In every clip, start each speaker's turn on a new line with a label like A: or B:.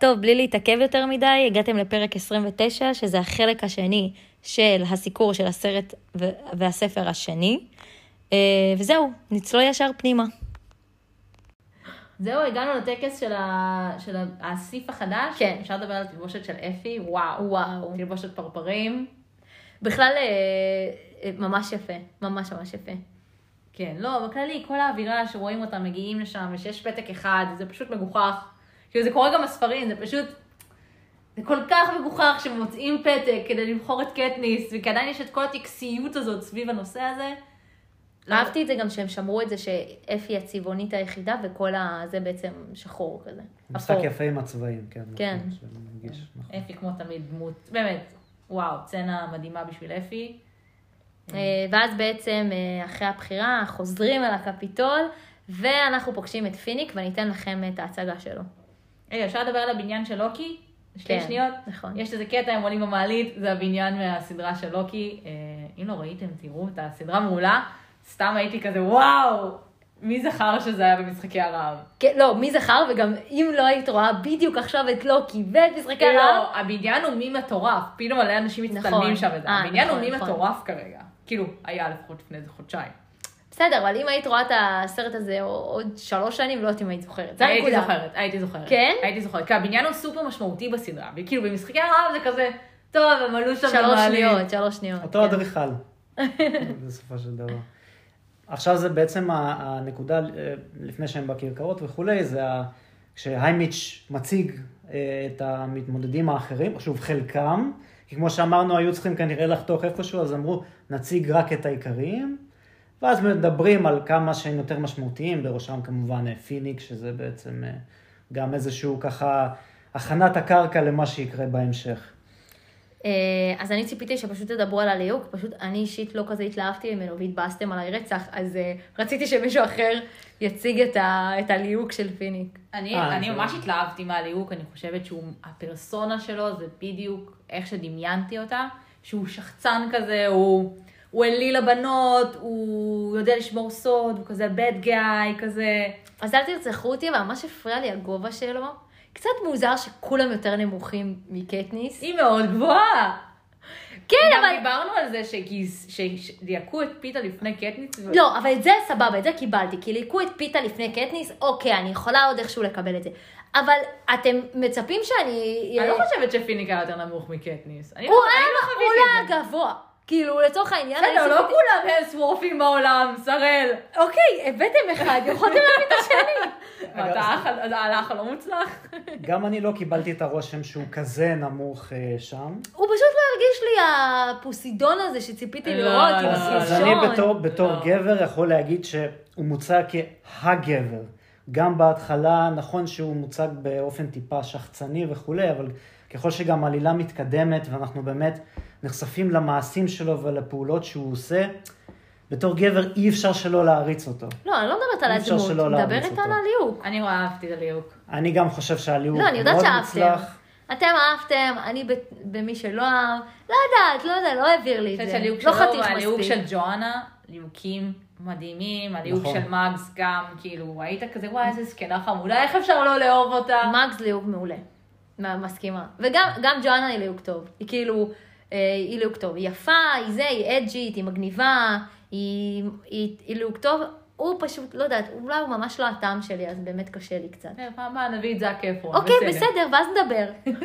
A: טוב, בלי להתעכב יותר מדי, הגעתם לפרק 29, שזה החלק השני של הסיקור של הסרט והספר השני. אה, וזהו, נצלול ישר פנימה.
B: זהו, הגענו לטקס של, ה... של האסיף החדש.
A: כן.
B: אפשר לדבר על תלבושת של אפי? וואו.
A: וואו.
B: תלבושת פרפרים.
A: בכלל, אה, אה, ממש יפה, ממש ממש יפה.
B: כן, לא, בכללי, כל האווירה שרואים אותם מגיעים לשם, ושיש פתק אחד, זה פשוט מגוחך. כאילו, זה קורה גם בספרים, זה פשוט... זה כל כך מגוחך שמוצאים פתק כדי לבחור את קטניס, וכי עדיין יש את כל הטקסיות הזאת סביב הנושא הזה.
A: אהבתי את זה גם שהם שמרו את זה שאפי הצבעונית היחידה, וכל ה... זה בעצם שחור כזה.
C: משחק. יפה עם הצבעים, כן.
A: כן.
C: נכון, שמרגיש, נכון.
B: אפי כמו תמיד דמות, באמת, וואו, סצנה מדהימה בשביל אפי.
A: אה, ואז בעצם, אה, אחרי הבחירה, חוזרים אל הקפיטול, ואנחנו פוגשים את פיניק, ואני אתן לכם את ההצגה שלו.
B: רגע, אפשר לדבר על הבניין של לוקי? שתי
A: כן,
B: שניות?
A: נכון.
B: יש איזה קטע, הם עולים במעלית, זה הבניין מהסדרה של לוקי. אה, אם לא ראיתם, תראו את הסדרה מעולה. סתם הייתי כזה, וואו, מי זכר שזה היה במשחקי הרעב?
A: כן, לא, מי זכר, וגם אם לא היית רואה בדיוק עכשיו את לוקי ואת משחקי הרעב,
B: לא, הבניין הוא מי מטורף, פתאום מלא אנשים מצטלמים
A: נכון.
B: שם.
A: אה,
B: הבניין הוא
A: נכון,
B: מי
A: נכון.
B: מטורף כרגע. כאילו, היה לפחות לפני איזה חודשיים.
A: בסדר, אבל אם היית רואה את הסרט הזה עוד שלוש שנים, לא יודעת אם היית זוכרת. זה
B: הייתי
A: הנקודה.
B: זוכרת, הייתי זוכרת.
A: כן?
B: הייתי זוכרת, כי הבניין הוא סופר משמעותי בסדרה. וכאילו, במשחקי הרעב זה כזה, טוב, הם עלו שם
A: שלוש. שניות, שלוש שניות.
C: אותו
A: כן.
C: אדריכל, בסופו של דבר. עכשיו זה בעצם הנקודה, אה, לפני שהם בכרכרות וכולי, זה כשהיימיץ' מציג אה, את המתמודדים האחרים, שוב חלקם, כי כמו שאמרנו, היו צריכים כנראה לחתוך איפשהו, אז אמרו, נציג רק את העיקריים, ואז מדברים על כמה שהם יותר משמעותיים, בראשם כמובן אה, פיניק, שזה בעצם אה, גם איזשהו ככה הכנת הקרקע למה שיקרה בהמשך.
A: אה, אז אני ציפיתי שפשוט תדברו על הליהוק, פשוט אני אישית לא כזה התלהבתי ממנו והתבאסתם עליי רצח, אז רציתי שמישהו אחר יציג את ה- את הליהוק של פיניק.
B: אני,
C: אה,
B: אני ממש התלהבתי מהליהוק, אני חושבת שהוא, הפרסונה שלו זה בדיוק איך שדמיינתי אותה, שהוא שחצן כזה, הוא, הוא אליל לבנות, הוא יודע לשמור סוד, הוא כזה bad guy, כזה...
A: אז אל תרצחו אותי, אבל ממש הפריע לי הגובה שלו. קצת מוזר שכולם יותר נמוכים מקטניס.
B: היא מאוד גבוהה.
A: כן,
B: גם
A: אבל...
B: דיברנו על זה שדייקו את פיתה לפני קטניס. ו-
A: לא, אבל את זה סבבה, את זה קיבלתי. כי ליהקו את פיתה לפני קטניס, אוקיי, אני יכולה עוד איכשהו לקבל את זה. אבל אתם מצפים שאני...
B: אני לא חושבת שפיניקה יותר נמוך מקטניס.
A: הוא
B: לא-
A: היה
B: לא זה.
A: גבוה. כאילו, לצורך העניין...
B: בסדר, לא כולם הלסוורפים בעולם, שראל.
A: אוקיי, הבאתם אחד, יכולתם להביא את השני.
B: מה, אתה האח ה- האח הלא מוצלח?
C: גם אני לא קיבלתי את הרושם שהוא כזה נמוך אה, שם.
A: הוא פשוט לא הרגיש לי הפוסידון הזה שציפיתי
B: לא,
A: לראות עם
B: לא,
C: אז
A: הסרשון.
C: אני בתור, בתור
B: לא.
C: גבר יכול להגיד שהוא מוצג כהגבר. גם בהתחלה, נכון שהוא מוצג באופן טיפה שחצני וכולי, אבל ככל שגם העלילה מתקדמת ואנחנו באמת נחשפים למעשים שלו ולפעולות שהוא עושה, בתור גבר אי אפשר שלא להעריץ אותו.
A: לא, אני לא מדברת על הדמות,
C: להריץ
A: מדברת. על הליהוק.
B: אני רואה אהבתי את הליהוק.
C: אני גם חושב שהליהוק
A: לא, אני יודעת
C: מאוד
A: שאהבתם.
C: מוצלח.
A: אתם אהבתם, אני ב- במי שלא אהב, לא יודעת, לא יודעת, לא העביר לי
B: אני
A: את
B: חושבת
A: זה.
B: שהליהוק
A: לא
B: שלו
A: חתיך מספיק.
B: של ג'ואנה, ליהוקים מדהימים, הליהוק
C: נכון.
B: של מאגס גם, כאילו, היית כזה, וואי, איזה זקנה חמודה, איך אפשר לא לאהוב אותה?
A: מאגס ליהוק מעולה. מה- מסכימה. וגם גם ג'ואנה היא ליהוק טוב. היא כאילו, היא ליהוק טוב. היא יפה, היא זה, היא אג'ית, היא מגניבה, היא, היא, היא ליהוק טוב. הוא פשוט, לא יודעת, אולי הוא ממש לא הטעם שלי, אז באמת קשה לי קצת.
B: אה, פעם הבאה נביא את זאק אפרון,
A: אוקיי, בסדר, ואז נדבר.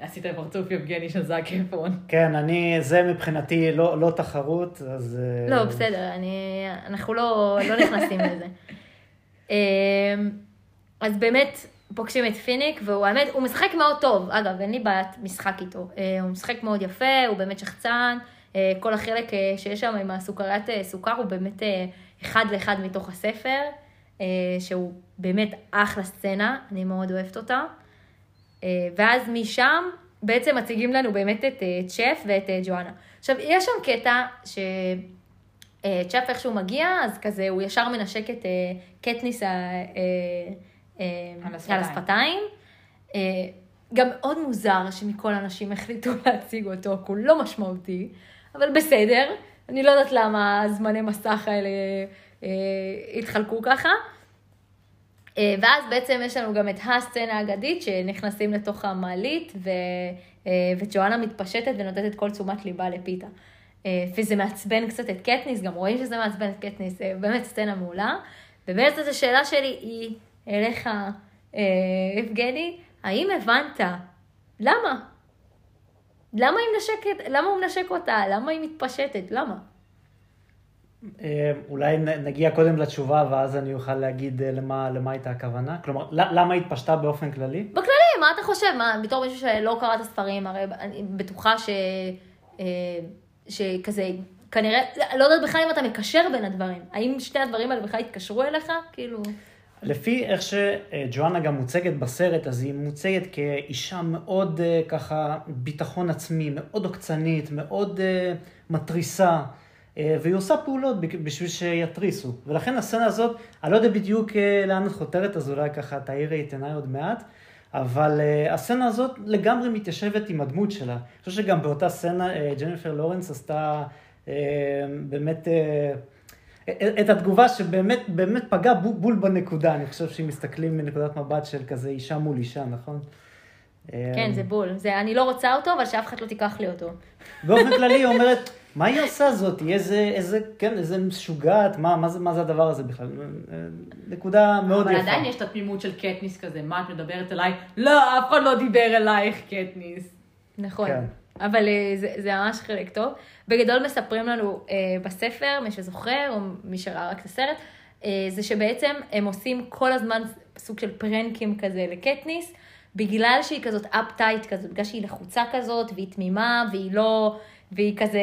B: עשית פרצוף יבגני של זאק אפרון.
C: כן, אני, זה מבחינתי לא, לא תחרות, אז... אה,
A: לא, בסדר, אני, אנחנו לא, לא נכנסים לזה. אז באמת, פוגשים את פיניק, והוא האמת, הוא משחק מאוד טוב. אגב, אין לי בעיית משחק איתו. אה, הוא משחק מאוד יפה, הוא באמת שחצן. אה, כל החלק אה, שיש שם עם הסוכריית סוכר הוא באמת אחד לאחד מתוך הספר, שהוא באמת אחלה סצנה, אני מאוד אוהבת אותה. ואז משם בעצם מציגים לנו באמת את צ'ף ואת ג'ואנה. עכשיו, יש שם קטע ש... צ'אפ איכשהו מגיע, אז כזה הוא ישר מנשק את קטניס
B: על השפתיים.
A: על השפתיים. אה, גם מאוד מוזר שמכל האנשים החליטו להציג אותו, כי הוא לא משמעותי, אבל בסדר. אני לא יודעת למה הזמני מסך האלה אה, התחלקו ככה. אה, ואז בעצם יש לנו גם את הסצנה האגדית, שנכנסים לתוך המעלית, ו... אה, וג'ואנה מתפשטת ונותנת כל תשומת ליבה לפיתה. אה, וזה מעצבן קצת את קטניס, גם רואים שזה מעצבן את קטניס, אה, באמת סצנה מעולה. ובאמת השאלה שלי היא אליך, אה, יבגני, האם הבנת למה? למה היא מנשקת, למה הוא מנשק אותה? למה היא מתפשטת? למה?
C: אה, אולי נגיע קודם לתשובה, ואז אני אוכל להגיד אה, למה, למה הייתה הכוונה. כלומר, למה היא התפשטה באופן כללי?
A: בכללי, מה אתה חושב? מה, בתור מישהו שלא קרא את הספרים, הרי אני בטוחה ש... שכזה, כנראה, לא יודעת בכלל אם אתה מקשר בין הדברים. האם שתי הדברים האלה בכלל התקשרו אליך? כאילו...
C: לפי איך שג'ואנה גם מוצגת בסרט, אז היא מוצגת כאישה מאוד אה, ככה ביטחון עצמי, מאוד עוקצנית, מאוד אה, מתריסה, אה, והיא עושה פעולות בשביל שיתריסו. ולכן הסצנה הזאת, אני לא יודע בדיוק לאן את חותרת, אז אולי ככה תאירי את עיניי עוד מעט, אבל הסצנה הזאת לגמרי מתיישבת עם הדמות שלה. אני חושב שגם באותה סצנה ג'ניפר לורנס עשתה באמת... את התגובה שבאמת באמת פגעה בול, בול בנקודה, אני חושב שאם מסתכלים מנקודת מבט של כזה אישה מול אישה, נכון?
A: כן, זה בול. זה, אני לא רוצה אותו, אבל שאף אחד לא תיקח לי אותו.
C: באופן כללי היא אומרת, מה היא עושה זאת? איזה, איזה, כן, איזה משוגעת, מה, מה, זה, מה זה הדבר הזה בכלל? נקודה מאוד
B: אבל
C: יפה.
B: עדיין יש את התמימות של קטניס כזה, מה את מדברת אליי? לא, אף אחד לא דיבר אלייך, קטניס.
A: נכון.
C: כן.
A: אבל אה, זה, זה ממש חלק טוב. בגדול מספרים לנו אה, בספר, מי שזוכר, או מי שראה רק את הסרט, אה, זה שבעצם הם עושים כל הזמן סוג של פרנקים כזה לקטניס, בגלל שהיא כזאת אפטייט כזאת, בגלל שהיא לחוצה כזאת, והיא תמימה, והיא לא, והיא כזה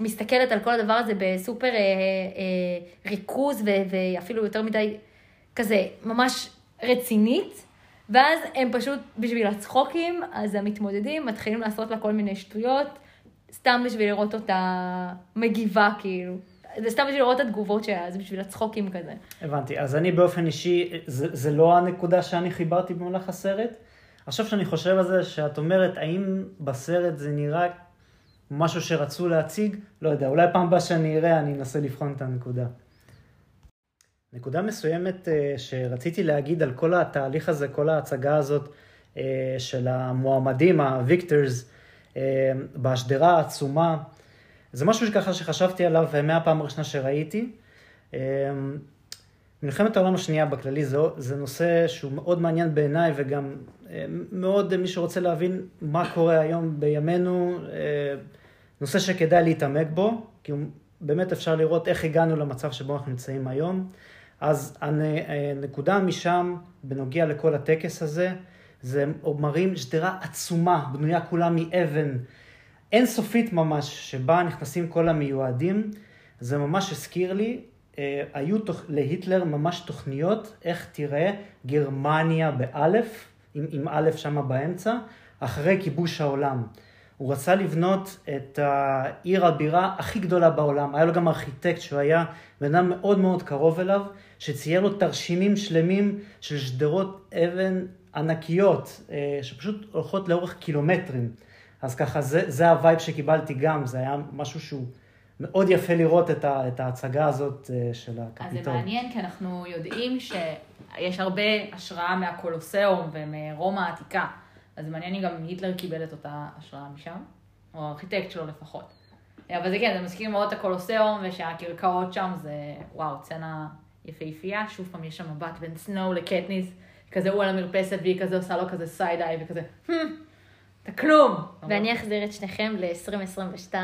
A: מסתכלת על כל הדבר הזה בסופר אה, אה, ריכוז, ואפילו יותר מדי כזה ממש רצינית. ואז הם פשוט, בשביל הצחוקים, אז המתמודדים מתחילים לעשות לה כל מיני שטויות, סתם בשביל לראות אותה מגיבה, כאילו. זה סתם בשביל לראות את התגובות שלה, זה בשביל הצחוקים כזה.
C: הבנתי, אז אני באופן אישי, זה, זה לא הנקודה שאני חיברתי במהלך הסרט. עכשיו שאני חושב על זה, שאת אומרת, האם בסרט זה נראה משהו שרצו להציג? לא יודע, אולי פעם הבאה שאני אראה, אני אנסה לבחון את הנקודה. נקודה מסוימת אה, שרציתי להגיד על כל התהליך הזה, כל ההצגה הזאת אה, של המועמדים, הוויקטורס, אה, בשדרה העצומה, זה משהו שככה שחשבתי עליו מהפעם הראשונה שראיתי. מלחמת העולם השנייה בכללי זה, זה נושא שהוא מאוד מעניין בעיניי וגם מאוד מי שרוצה להבין מה קורה היום בימינו, נושא שכדאי להתעמק בו, כי באמת אפשר לראות איך הגענו למצב שבו אנחנו נמצאים היום. אז הנקודה משם, בנוגע לכל הטקס הזה, זה מראים שדרה עצומה, בנויה כולה מאבן, אינסופית ממש, שבה נכנסים כל המיועדים. זה ממש הזכיר לי אה, היו תוך, להיטלר ממש תוכניות איך תראה גרמניה באלף, עם, עם אלף שמה באמצע, אחרי כיבוש העולם. הוא רצה לבנות את העיר הבירה הכי גדולה בעולם. היה לו גם ארכיטקט שהוא היה בן אדם מאוד מאוד קרוב אליו, שצייר לו תרשימים שלמים של שדרות אבן ענקיות, אה, שפשוט הולכות לאורך קילומטרים. אז ככה, זה, זה ה vibe שקיבלתי גם, זה היה משהו שהוא מאוד יפה לראות את, ה, את ההצגה הזאת אה, של
B: אז
C: הקפיטול.
B: זה מעניין, כי אנחנו יודעים שיש הרבה השראה מהקולוסיאום ומרומא העתיקה. אז זה מעניין אם גם היטלר קיבל את אותה השראה משם, או הארכיטקט שלו לפחות. אבל זה כן, זה מזכיר מאוד את הקולוסיאום, ושהקרקעות שם זה, וואו, סצנה יפהפייה. שוב פעם, יש שם מבט בין סנואו לקטניס, כזה הוא על המרפסת, והיא כזה עושה לו כזה side eye, וכזה, "Hmm, אתה כלום.
A: ואני אחזיר את שניכם ל-2022,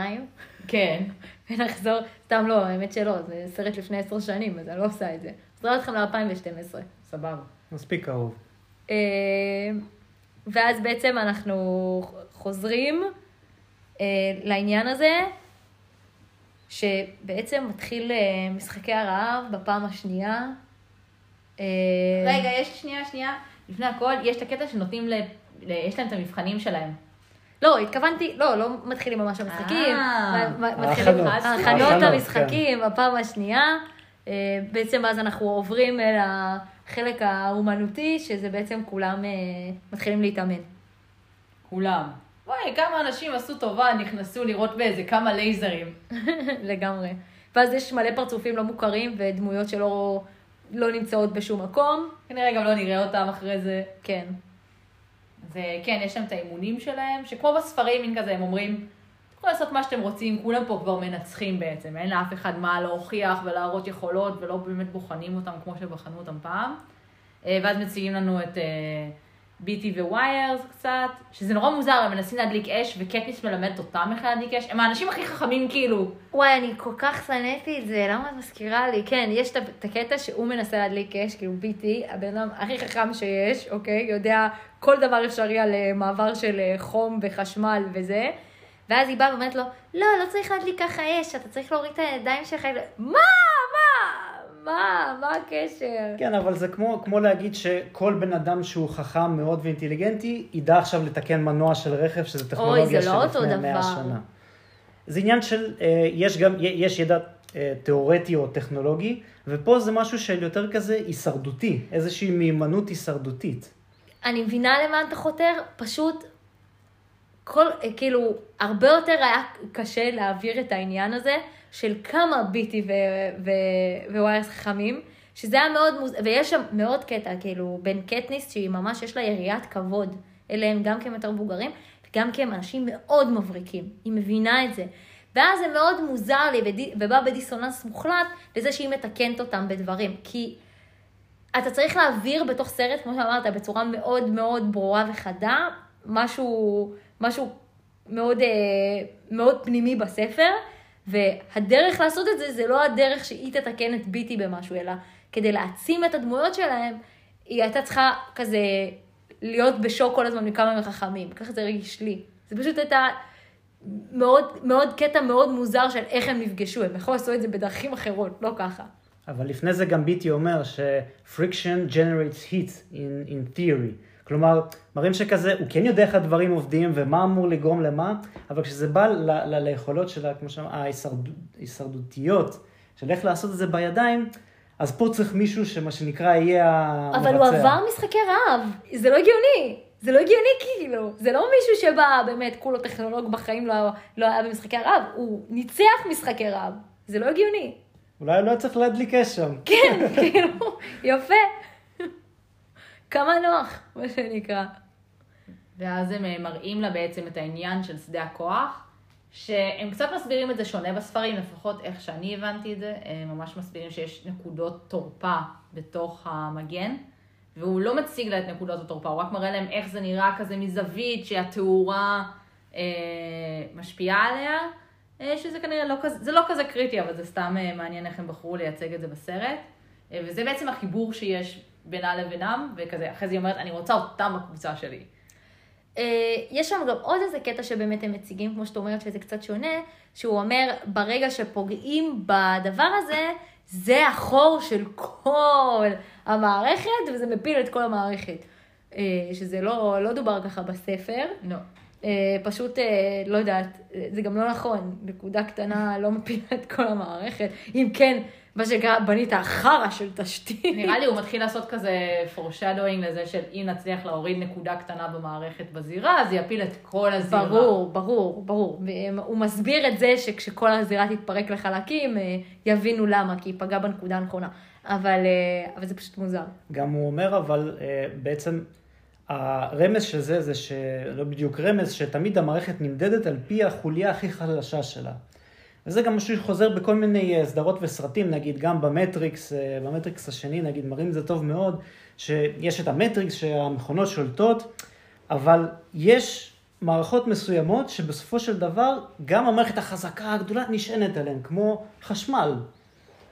B: כן.
A: ונחזור, סתם לא, האמת שלא, זה סרט לפני עשר שנים, אז אני לא עושה את זה. אחזיר אתכם ל-2012.
B: סבבה.
C: מספיק קרוב.
A: אה, ואז בעצם אנחנו חוזרים אה, לעניין הזה, שבעצם מתחיל אה, משחקי הרעב בפעם השנייה. אה,
B: רגע, יש שנייה, שנייה. לפני הכל, יש את הקטע שנותנים, ל... ל- יש להם את המבחנים שלהם.
A: לא, התכוונתי, לא, לא מתחילים ממש המשחקים,
B: אה,
A: מתחילים
C: ההכנות,
A: ההכנות למשחקים בפעם השנייה. אה, בעצם אז אנחנו עוברים אל החלק האומנותי, שזה בעצם כולם מתחילים להתאמן.
B: כולם. וואי, כמה אנשים עשו טובה, נכנסו לראות באיזה כמה לייזרים.
A: לגמרי. ואז יש מלא פרצופים לא מוכרים ודמויות שלא, לא נמצאות בשום מקום.
B: כנראה גם לא נראה אותם אחרי זה.
A: כן.
B: אז אה, כן, יש להם את האימונים שלהם, שכמו בספרים, מין כזה, הם אומרים, תוכלו לעשות מה שאתם רוצים, כולם פה כבר מנצחים בעצם, אין לאף אחד מה להוכיח ולהראות יכולות, ולא באמת בוחנים אותם כמו שבחנו אותם פעם. אה, ואז מציגים לנו את אה, ביטי וויירס קצת, שזה נורא מוזר, הם מנסים להדליק אש, וקטניס מלמדת אותם איך להדליק אש, הם האנשים הכי חכמים כאילו.
A: וואי, אני כל כך שנאתי את זה, למה את מזכירה לי? כן, יש את הקטע שהוא מנסה להדליק אש, כאילו ביטי, הבן אדם הכי חכם שיש, אוקיי? יודע כל דבר אפשרי על אה, מעבר של אה, חום וחשמל וזה. ואז היא באה ואומרת לו, לא, לא צריך להדליק ככה אש, אתה צריך להוריד את הידיים שלך. מה? מה? מה? מה הקשר?
C: כן, אבל זה כמו, כמו להגיד שכל בן אדם שהוא חכם מאוד ואינטליגנטי, ידע עכשיו לתקן מנוע של רכב, שזה טכנולוגיה
A: לא
C: של
A: אותו
C: לפני 100
A: דבר.
C: שנה. זה עניין של, אה, יש גם, יש ידע אה, תיאורטי או טכנולוגי, ופה זה משהו של יותר כזה הישרדותי, איזושהי מיומנות הישרדותית.
A: אני מבינה למה אתה חותר, פשוט כל, אה, כאילו, הרבה יותר היה קשה להעביר את העניין הזה של כמה ביטי ו- ו- וויירס חכמים, שזה היה מאוד מוז... ויש שם מאוד קטע, כאילו, בין קטניס, שהיא ממש, יש לה יריית כבוד אליהם, גם כי הם יותר מבוגרים, וגם כי הם אנשים מאוד מבריקים. היא מבינה את זה. ואז זה מאוד מוזר לי, ודי- ובא בדיסוננס מוחלט, לזה שהיא מתקנת אותם בדברים. כי אתה צריך להעביר בתוך סרט, כמו שאמרת, בצורה מאוד מאוד ברורה וחדה, משהו, משהו מאוד, אה, מאוד פנימי בספר, והדרך לעשות את זה, זה לא הדרך שהיא תתקן את ביטי במשהו, אלא כדי להעצים את הדמויות שלהם, היא הייתה צריכה כזה להיות בשוק כל הזמן מכמה הם חכמים, ככה זה הרגיש לי. זה פשוט הייתה מאוד, מאוד קטע מאוד מוזר של איך הם נפגשו, הם יכולו לעשות את זה בדרכים אחרות, לא ככה.
C: אבל לפני זה גם ביטי אומר ש-friction generates heat in, in theory. כלומר, מראים שכזה, הוא כן יודע איך הדברים עובדים ומה אמור לגרום למה, אבל כשזה בא ל- ל- ליכולות של, כמו ההישרדותיות, של איך לעשות את זה בידיים, אז פה צריך מישהו שמה שנקרא יהיה המבצע.
A: אבל הוא עבר משחקי רעב, זה לא הגיוני. זה לא הגיוני כאילו, זה לא מישהו שבא באמת כולו טכנולוג בחיים לא, לא היה במשחקי רעב, הוא ניצח משחקי רעב, זה לא הגיוני.
C: אולי לא צריך להדליק אש שם.
A: כן, כאילו, יפה. כמה נוח, מה שנקרא.
B: ואז הם אה, מראים לה בעצם את העניין של שדה הכוח, שהם קצת מסבירים את זה שונה בספרים, לפחות איך שאני הבנתי את זה, הם ממש מסבירים שיש נקודות תורפה בתוך המגן, והוא לא מציג לה את נקודות התורפה, הוא רק מראה להם איך זה נראה כזה מזווית שהתאורה אה, משפיעה עליה, אה, שזה כנראה לא כזה, זה לא כזה קריטי, אבל זה סתם אה, מעניין איך הם בחרו לייצג את זה בסרט, אה, וזה בעצם החיבור שיש בינה לבינם, וכזה, אחרי זה היא אומרת, אני רוצה אותם בקבוצה שלי.
A: אה, יש שם גם עוד איזה קטע שבאמת הם מציגים, כמו שאת אומרת, שזה קצת שונה, שהוא אומר, ברגע שפוגעים בדבר הזה, זה החור של כל המערכת, וזה מפיל את כל המערכת. אה, שזה לא, לא דובר ככה בספר.
B: לא.
A: אה, פשוט, לא יודעת, זה גם לא נכון, נקודה קטנה לא מפילה את כל המערכת. אם כן, מה שנקרא, בנית חרא של תשתית.
B: נראה לי הוא מתחיל לעשות כזה foreshadowing לזה של אם נצליח להוריד נקודה קטנה במערכת בזירה, אז יפיל את כל הזירה.
A: ברור, ברור, ברור. הוא מסביר את זה שכשכל הזירה תתפרק לחלקים, אה, יבינו למה, כי היא פגעה בנקודה הנכונה. אבל, אה, אבל זה פשוט מוזר.
C: גם הוא אומר, אבל אה, בעצם הרמז של זה, זה שלא בדיוק רמז, שתמיד המערכת נמדדת על פי החוליה הכי חלשה שלה. וזה גם משהו שחוזר בכל מיני אה, סדרות וסרטים, נגיד גם במטריקס, אה, במטריקס השני, נגיד, מראים את זה טוב מאוד, שיש את המטריקס שהמכונות שולטות, אבל יש מערכות מסוימות שבסופו של דבר גם המערכת החזקה הגדולה נשענת עליהן, כמו חשמל.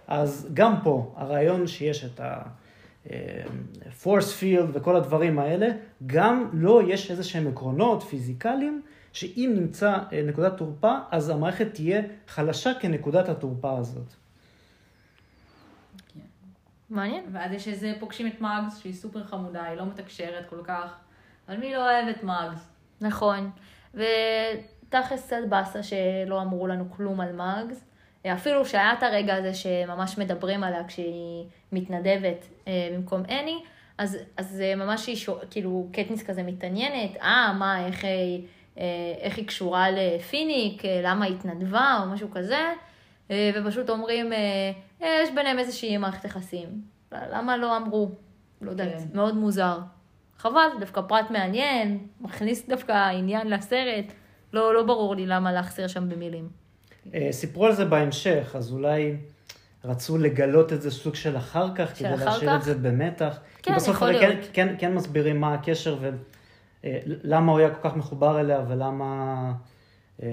C: אז גם פה, הרעיון שיש את ה-force field וכל הדברים האלה, גם לו יש איזה שהם עקרונות פיזיקליים, שאם נמצא אה, נקודת תורפה, אז המערכת תהיה חלשה כנקודת התורפה הזאת.
A: מעניין.
B: ואז יש איזה פוגשים את מאגס, שהיא סופר חמודה, היא לא מתקשרת כל כך, אבל מי לא אוהב את מאגס?
A: נכון. ותכלס קצת באסה שלא אמרו לנו כלום על מאגס. אפילו שהיה את הרגע הזה שממש מדברים עליה כשהיא מתנדבת אה, במקום אני, אז, אז אה, ממש היא, כאילו, קטניס כזה מתעניינת, אה, מה, איך היא, אה, איך היא קשורה לפיניק, אה, למה היא התנדבה או משהו כזה, אה, ופשוט אומרים, אה, אה, יש ביניהם איזושהי מערכת יחסים. למה לא אמרו? לא יודעת,
B: כן.
A: מאוד מוזר. חבל, דווקא פרט מעניין, מכניס דווקא עניין לסרט. לא, לא ברור לי למה להחסיר שם במילים.
C: אה, סיפרו על זה בהמשך, אז אולי רצו לגלות את זה סוג של אחר כך,
A: של
C: כדי
A: אחר
C: להשאיר את
A: כך?
C: זה במתח. כי
A: כן,
C: בסוף
A: יכול
C: כן,
A: להיות.
C: כן, כן מסבירים מה הקשר ולמה הוא היה כל כך מחובר אליה ולמה... אה,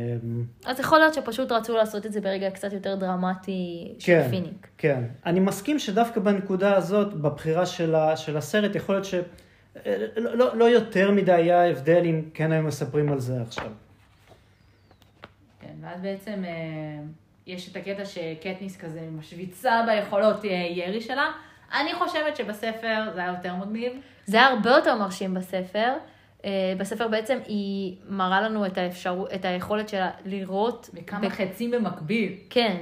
A: אז יכול להיות שפשוט רצו לעשות את זה ברגע קצת יותר דרמטי של
C: כן,
A: פיניק.
C: כן. אני מסכים שדווקא בנקודה הזאת, בבחירה של, ה, של הסרט, יכול להיות ש... אה, לא, לא, לא יותר מדי היה הבדל אם כן היו מספרים על זה עכשיו.
B: כן, ואז בעצם אה, יש את הקטע שקטניס כזה משוויצה ביכולות אה, ירי שלה. אני חושבת שבספר זה היה יותר מגניב.
A: זה היה הרבה יותר מרשים בספר. אה, בספר בעצם היא מראה לנו את, האפשר... את היכולת שלה לראות...
B: בכמה
A: ב-
B: חצים במקביל.
A: כן,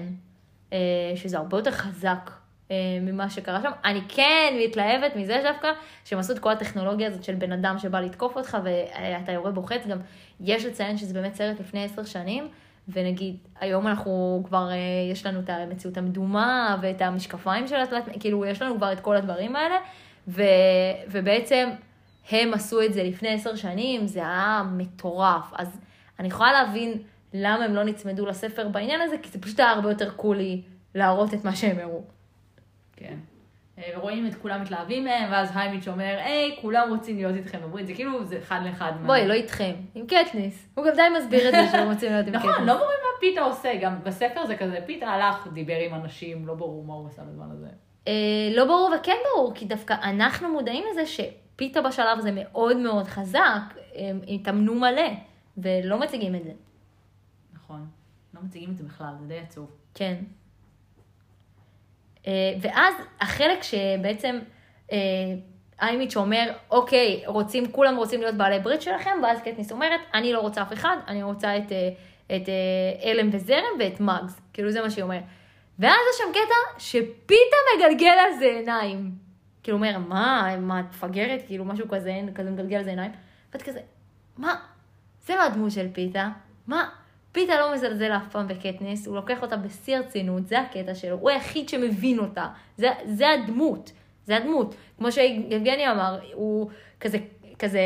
A: אה, שזה הרבה יותר חזק אה, ממה שקרה שם. אני כן מתלהבת מזה דווקא, שהם עשו את כל הטכנולוגיה הזאת של בן אדם שבא לתקוף אותך ואתה יורה בוחץ. גם יש לציין שזה באמת סרט לפני עשר שנים, ונגיד, היום אנחנו כבר, יש לנו את המציאות המדומה ואת המשקפיים של התלת, כאילו, יש לנו כבר את כל הדברים האלה, ו, ובעצם הם עשו את זה לפני עשר שנים, זה היה מטורף. אז אני יכולה להבין למה הם לא נצמדו לספר בעניין הזה, כי זה פשוט היה הרבה יותר קולי להראות את מה שהם הראו.
B: כן. אה, ורואים את כולם מתלהבים מהם, ואז היימיץ' אומר, היי, כולם רוצים להיות איתכם בברית, זה כאילו, זה אחד לאחד. מה-
A: בואי, לא איתכם, עם קטניס. הוא גם די מסביר את זה שהם רוצים להיות עם קטניס.
B: נכון, לא ברור מה פיתה עושה, גם בספר זה כזה, פיתה הלך, דיבר עם אנשים, לא ברור מה הוא עשה בזמן הזה.
A: אה, לא ברור וכן ברור, כי דווקא אנחנו מודעים לזה שפיתה בשלב הזה מאוד מאוד חזק, הם התאמנו מלא, ולא מציגים את זה.
B: נכון. לא מציגים את זה בכלל, זה די עצוב.
A: כן. אה, ואז החלק שבעצם אה, איימיץ' אומר, אוקיי, רוצים, כולם רוצים להיות בעלי ברית שלכם, ואז קטניס אומרת, אני לא רוצה אף אחד, אני רוצה את, אה, את אלם וזרם ואת מאגס. כאילו זה מה שהיא אומרת. ואז יש שם קטע שפיתה מגלגל על זה עיניים. כאילו אומר, מה, מה, את מפגרת? כאילו משהו כזה, כזה מגלגל על זה עיניים. ואת כזה, מה? זה לא הדמות של פיתה. מה? פיתה לא מזלזל אף פעם בקטניס, הוא לוקח אותה בשיא הרצינות, זה הקטע שלו, הוא היחיד שמבין אותה. זה, זה הדמות, זה הדמות. כמו שיבגני אמר, הוא כזה, כזה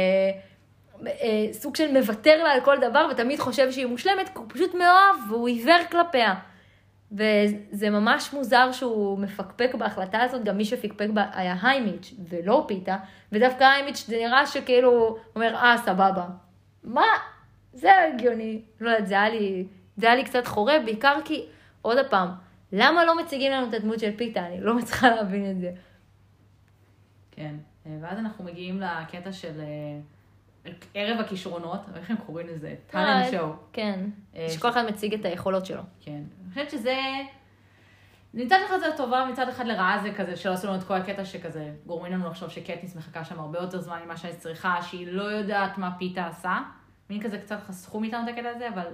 A: אה, סוג של מוותר לה על כל דבר ותמיד חושב שהיא מושלמת, כי הוא פשוט מאוהב והוא עיוור כלפיה. וזה ממש מוזר שהוא מפקפק בהחלטה הזאת, גם מי שפקפק בה היה היימיץ' ולא פיתה, ודווקא היימיץ' זה נראה שכאילו, הוא אומר, אה, סבבה. מה? זה הגיוני. לא יודעת, זה היה לי, זה היה לי קצת חורה, בעיקר כי, עוד פעם, למה לא מציגים לנו את הדמות של פיתה? אני לא מצליחה להבין את זה.
B: כן. ואז אנחנו מגיעים לקטע של אה, ערב הכישרונות, איך הם קוראים לזה? טאלנט
A: אה,
B: שואו.
A: כן,
B: אה,
A: שכל אחד מציג את היכולות שלו.
B: כן. אני חושבת שזה... מצד אחד זה טובה, מצד אחד לרעה זה כזה שלא עשו לנו את כל הקטע שכזה גורמים לנו לחשוב שקטניס מחכה שם הרבה יותר זמן ממה שאני צריכה, שהיא לא יודעת מה פיתה עשה. מין כזה קצת חסכו מאיתנו את הקטע הזה, אבל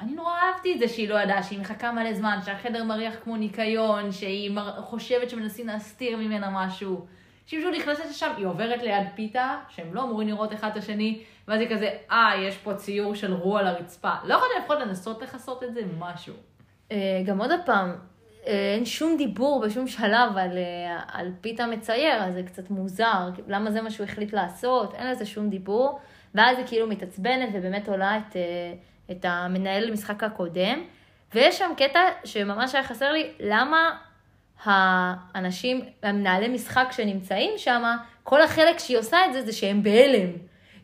B: אני נורא אהבתי את זה שהיא לא ידעה, שהיא מחכה מלא זמן, שהחדר מריח כמו ניקיון, שהיא מר... חושבת שמנסים להסתיר ממנה משהו. שהיא פשוט נכנסת לשם, היא עוברת ליד פיתה, שהם לא אמורים לראות אחד את השני, ואז היא כזה, אה, יש פה ציור של רו על הרצפה. לא יכולת לפחות לנסות לכסות את זה, משהו.
A: אה, גם עוד פעם, אה, אין שום דיבור בשום שלב על, אה, על פיתה מצייר, אז זה קצת מוזר, למה זה מה שהוא החליט לעשות, אין לזה שום דיבור, ואז היא כאילו מתעצבנת ובאמת עולה את, את המנהל למשחק הקודם, ויש שם קטע שממש היה חסר לי, למה האנשים, המנהלי משחק שנמצאים שם, כל החלק שהיא עושה את זה, זה שהם בהלם,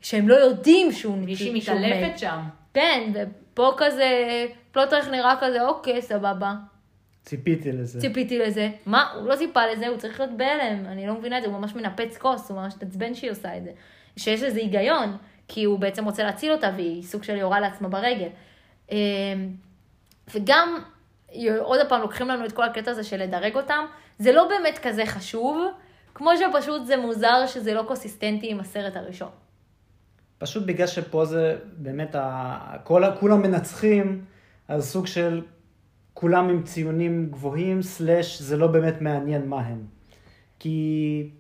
A: שהם לא יודעים שהוא
B: מישהי
A: מת.
B: מתעלפת שם.
A: כן, ופה כזה, פלוטרך נראה כזה, אוקיי, סבבה.
C: ציפיתי לזה.
A: ציפיתי לזה. מה, הוא לא ציפה לזה, הוא צריך להיות בהלם. אני לא מבינה את זה, הוא ממש מנפץ כוס, הוא ממש מתעצבן שהיא עושה את זה. שיש לזה היגיון, כי הוא בעצם רוצה להציל אותה, והיא סוג של יורה לעצמה ברגל. אמ, וגם, עוד פעם, לוקחים לנו את כל הקטע הזה של לדרג אותם. זה לא באמת כזה חשוב, כמו שפשוט זה מוזר שזה לא קונסיסטנטי עם הסרט הראשון.
C: פשוט בגלל שפה זה באמת, ה... כל... כולם מנצחים, אז סוג של כולם עם ציונים גבוהים, slash זה לא באמת מעניין מה הם. כי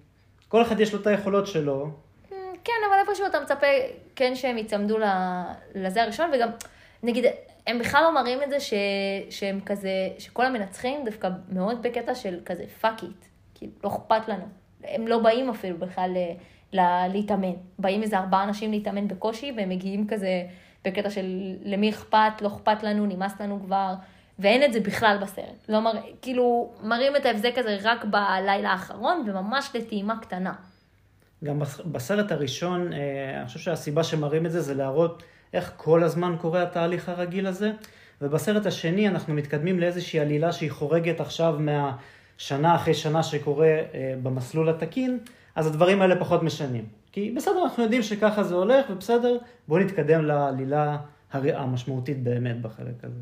C: כל אחד יש לו את היכולות שלו,
A: כן, אבל איפשהו אתה מצפה כן שהם ייצמדו ל- לזה הראשון, וגם, נגיד, הם בכלל לא מראים את זה ש, שהם כזה, שכל המנצחים דווקא מאוד בקטע של כזה fuck it. כאילו, לא אכפת לנו. הם לא באים אפילו בכלל ל- ל- להתאמן. באים איזה ארבעה אנשים להתאמן בקושי, והם מגיעים כזה בקטע של למי אכפת, לא אכפת לנו, נמאס לנו כבר, ואין את זה בכלל בסרט. לא מר... כאילו, מראים את ההבזק הזה רק בלילה האחרון, וממש לטעימה קטנה.
C: גם בס- בסרט הראשון, אה, אני חושב שהסיבה שמראים את זה, זה להראות איך כל הזמן קורה התהליך הרגיל הזה. ובסרט השני אנחנו מתקדמים לאיזושהי עלילה שהיא חורגת עכשיו מהשנה אחרי שנה שקורה אה, במסלול התקין, אז הדברים האלה פחות משנים. כי בסדר, אנחנו יודעים שככה זה הולך, ובסדר, בואו נתקדם לעלילה הר- המשמעותית באמת בחלק הזה.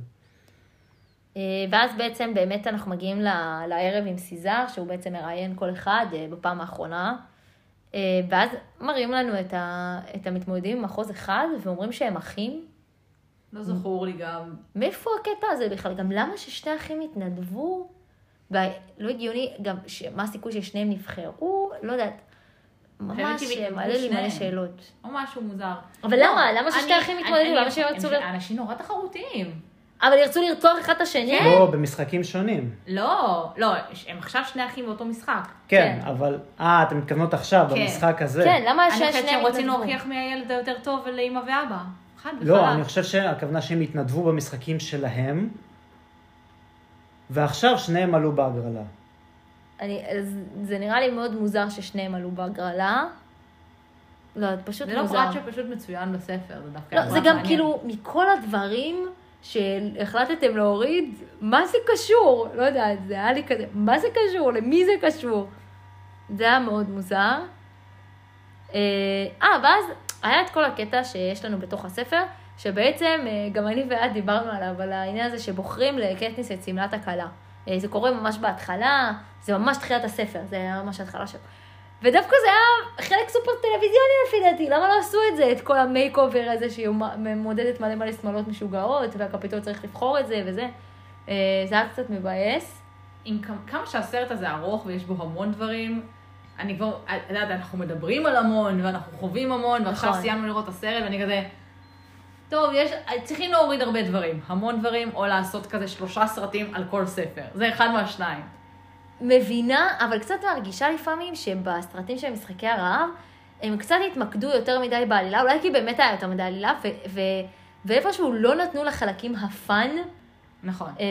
A: אה, ואז בעצם באמת אנחנו מגיעים ל- לערב עם סיזר, שהוא בעצם מראיין כל אחד אה, בפעם האחרונה. אה, ואז מראים לנו את, ה, את המתמודדים ממחוז אחד, ואומרים שהם אחים.
B: לא זכור לי גם.
A: מאיפה הקטע הזה בכלל? גם למה ששני אחים יתנדבו? ולא הגיוני, גם ש... מה הסיכוי ששניהם נבחרו? לא יודעת. ממש
B: שהם
A: מעלה לי מלא. שאלות.
B: או משהו מוזר.
A: אבל
B: לא,
A: למה? למה ששני
B: אני-
A: אחים
B: אני-
A: יתמודדו?
B: אני-
A: למה שהם
B: הם-
A: ירצו
B: אנשים נורא תחרותיים.
A: אבל ירצו לרצוח אחד את השני?
B: כן.
C: לא, במשחקים שונים.
B: לא, לא, הם עכשיו שני אחים באותו משחק.
C: כן,
A: כן.
C: אבל... אה, אתם מתכוונות עכשיו,
B: כן.
C: במשחק הזה.
A: כן, למה
B: אני
A: ששניהם
B: חושבת שהם רוצים? להוכיח מי הילד היותר טוב לאמא ואבא. חד וחלק.
C: לא, אני חושב שהכוונה שהם התנדבו במשחקים שלהם, ועכשיו שניהם עלו בהגרלה.
A: אני, אז זה נראה לי מאוד מוזר ששניהם עלו בהגרלה. לא, זה פשוט
B: זה לא
A: מוזר.
B: פרט שפשוט מצוין בספר, זה דווקא
A: לא, זה גם
B: מעניין.
A: כאילו, מכל הדברים שהחלטתם להוריד, מה זה קשור? לא יודעת, זה היה לי כזה, מה זה קשור? למי זה קשור? זה היה מאוד מוזר. אה, אה, ואז היה את כל הקטע שיש לנו בתוך הספר, שבעצם אה, גם אני ואת דיברנו עליו, על העניין הזה שבוחרים לקטניס את שמלת הכלה. אה, זה קורה ממש בהתחלה, זה ממש תחילת הספר, זה היה ממש התחלה שלו. ודווקא זה היה חלק סופר טלוויזיוני לפי דעתי, למה לא עשו את זה, את כל ה makeover הזה שהיא מודדת מלא מלא שמלות משוגעות, והקפיטול צריך לבחור את זה וזה. אה, זה היה קצת מבאס.
B: עם כמה- כמה שהסרט הזה ארוך ויש בו המון דברים, אני כבר, את יודעת, אנחנו מדברים על המון, ואנחנו חווים המון, ועכשיו
A: נכון.
B: סיימנו לראות את הסרט, ואני כזה, טוב, יש, צריכים להוריד הרבה דברים, המון דברים, או לעשות כזה שלושה סרטים על כל ספר. זה אחד מהשניים.
A: מבינה, אבל קצת מרגישה לפעמים שבסרטים של משחקי הרעב, הם קצת התמקדו יותר מדי בעלילה, אולי כי באמת היה יותר מדי עלילה, ו- ו- ואיפשהו לא נתנו לחלקים הפאן
B: נכון.
A: אה,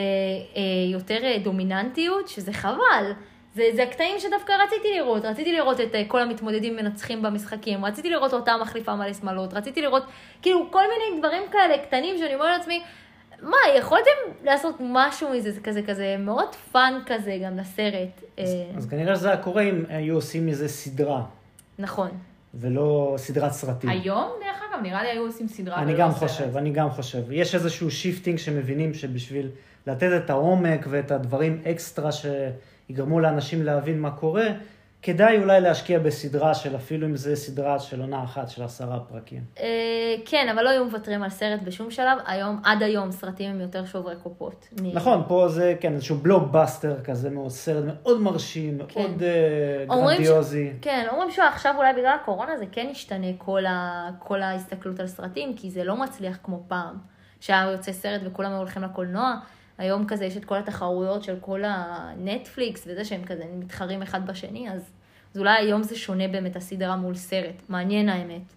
A: אה, יותר אה, דומיננטיות, שזה חבל. זה, זה הקטעים שדווקא רציתי לראות, רציתי לראות את אה, כל המתמודדים מנצחים במשחקים, רציתי לראות אותה מחליפה מלא שמאלות, רציתי לראות כאילו כל מיני דברים כאלה קטנים שאני אומרת לעצמי, מה, יכולתם לעשות משהו מזה, זה כזה כזה מאוד fun כזה גם לסרט. אה,
C: אז כנראה שזה היה קורה אם היו עושים מזה סדרה,
A: נכון.
C: ולא סדרת סרטים.
B: היום, דרך אגב, נראה לי היו עושים סדרה
C: אני גם
B: סרט.
C: חושב, אני גם חושב. יש איזשהו shifting שמבינים שבשביל לתת את העומק ואת הדברים אקסטרה שיגרמו לאנשים להבין מה קורה, כדאי אולי להשקיע בסדרה של אפילו אם זה סדרה של עונה אחת של עשרה פרקים.
A: אה, כן, אבל לא היו מוותרים על סרט בשום שלב, היום, עד היום סרטים הם יותר שוברי קופות.
C: נכון, פה זה כן איזשהו בלוקבאסטר כזה סרט מאוד מרשים,
A: כן.
C: מאוד אה, גרנדיוזי.
A: כן, אומרים שעכשיו אולי בגלל הקורונה זה כן ישתנה כל, ההסתכלות על סרטים, כי זה לא מצליח כמו פעם, שהיה יוצא סרט וכולם היו הולכים לקולנוע. היום כזה יש את כל התחרויות של כל הנטפליקס וזה שהם כזה מתחרים אחד בשני, אז, אז אולי היום זה שונה באמת הסדרה מול סרט. מעניין האמת.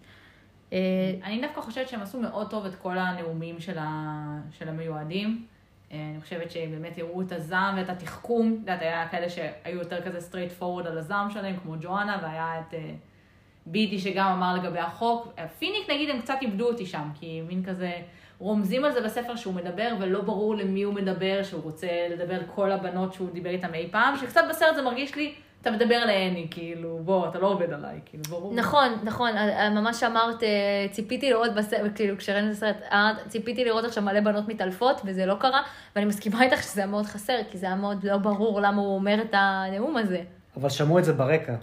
A: אה,
B: אני דווקא חושבת שהם עשו מאוד טוב את כל הנאומים של, ה... של המיועדים. אה, אני חושבת שהם באמת הראו את הזעם ואת התחכום. את יודעת, היה כאלה שהיו יותר כזה straight forward על הזעם שלהם, כמו ג'ואנה, והיה את אה, בידי שגם אמר לגבי החוק. פיניק נגיד, הם קצת איבדו אותי שם, כי מין כזה, רומזים על זה בספר שהוא מדבר, ולא ברור למי הוא מדבר, שהוא רוצה לדבר לכל הבנות שהוא דיבר איתן אי פעם, שקצת בסרט זה מרגיש לי, אתה מדבר לאני, כאילו, בוא, אתה לא עובד עליי, כאילו, ברור.
A: נכון, נכון, אה, ממש אמרת, אה, ציפיתי לראות בסרט, כאילו כשראינו את הסרט, ציפיתי לראות עכשיו מלא בנות מתעלפות, וזה לא קרה, ואני מסכימה איתך שזה היה מאוד חסר, כי זה היה מאוד לא ברור למה הוא אומר את הנאום הזה.
C: אבל שמעו את זה ברקע.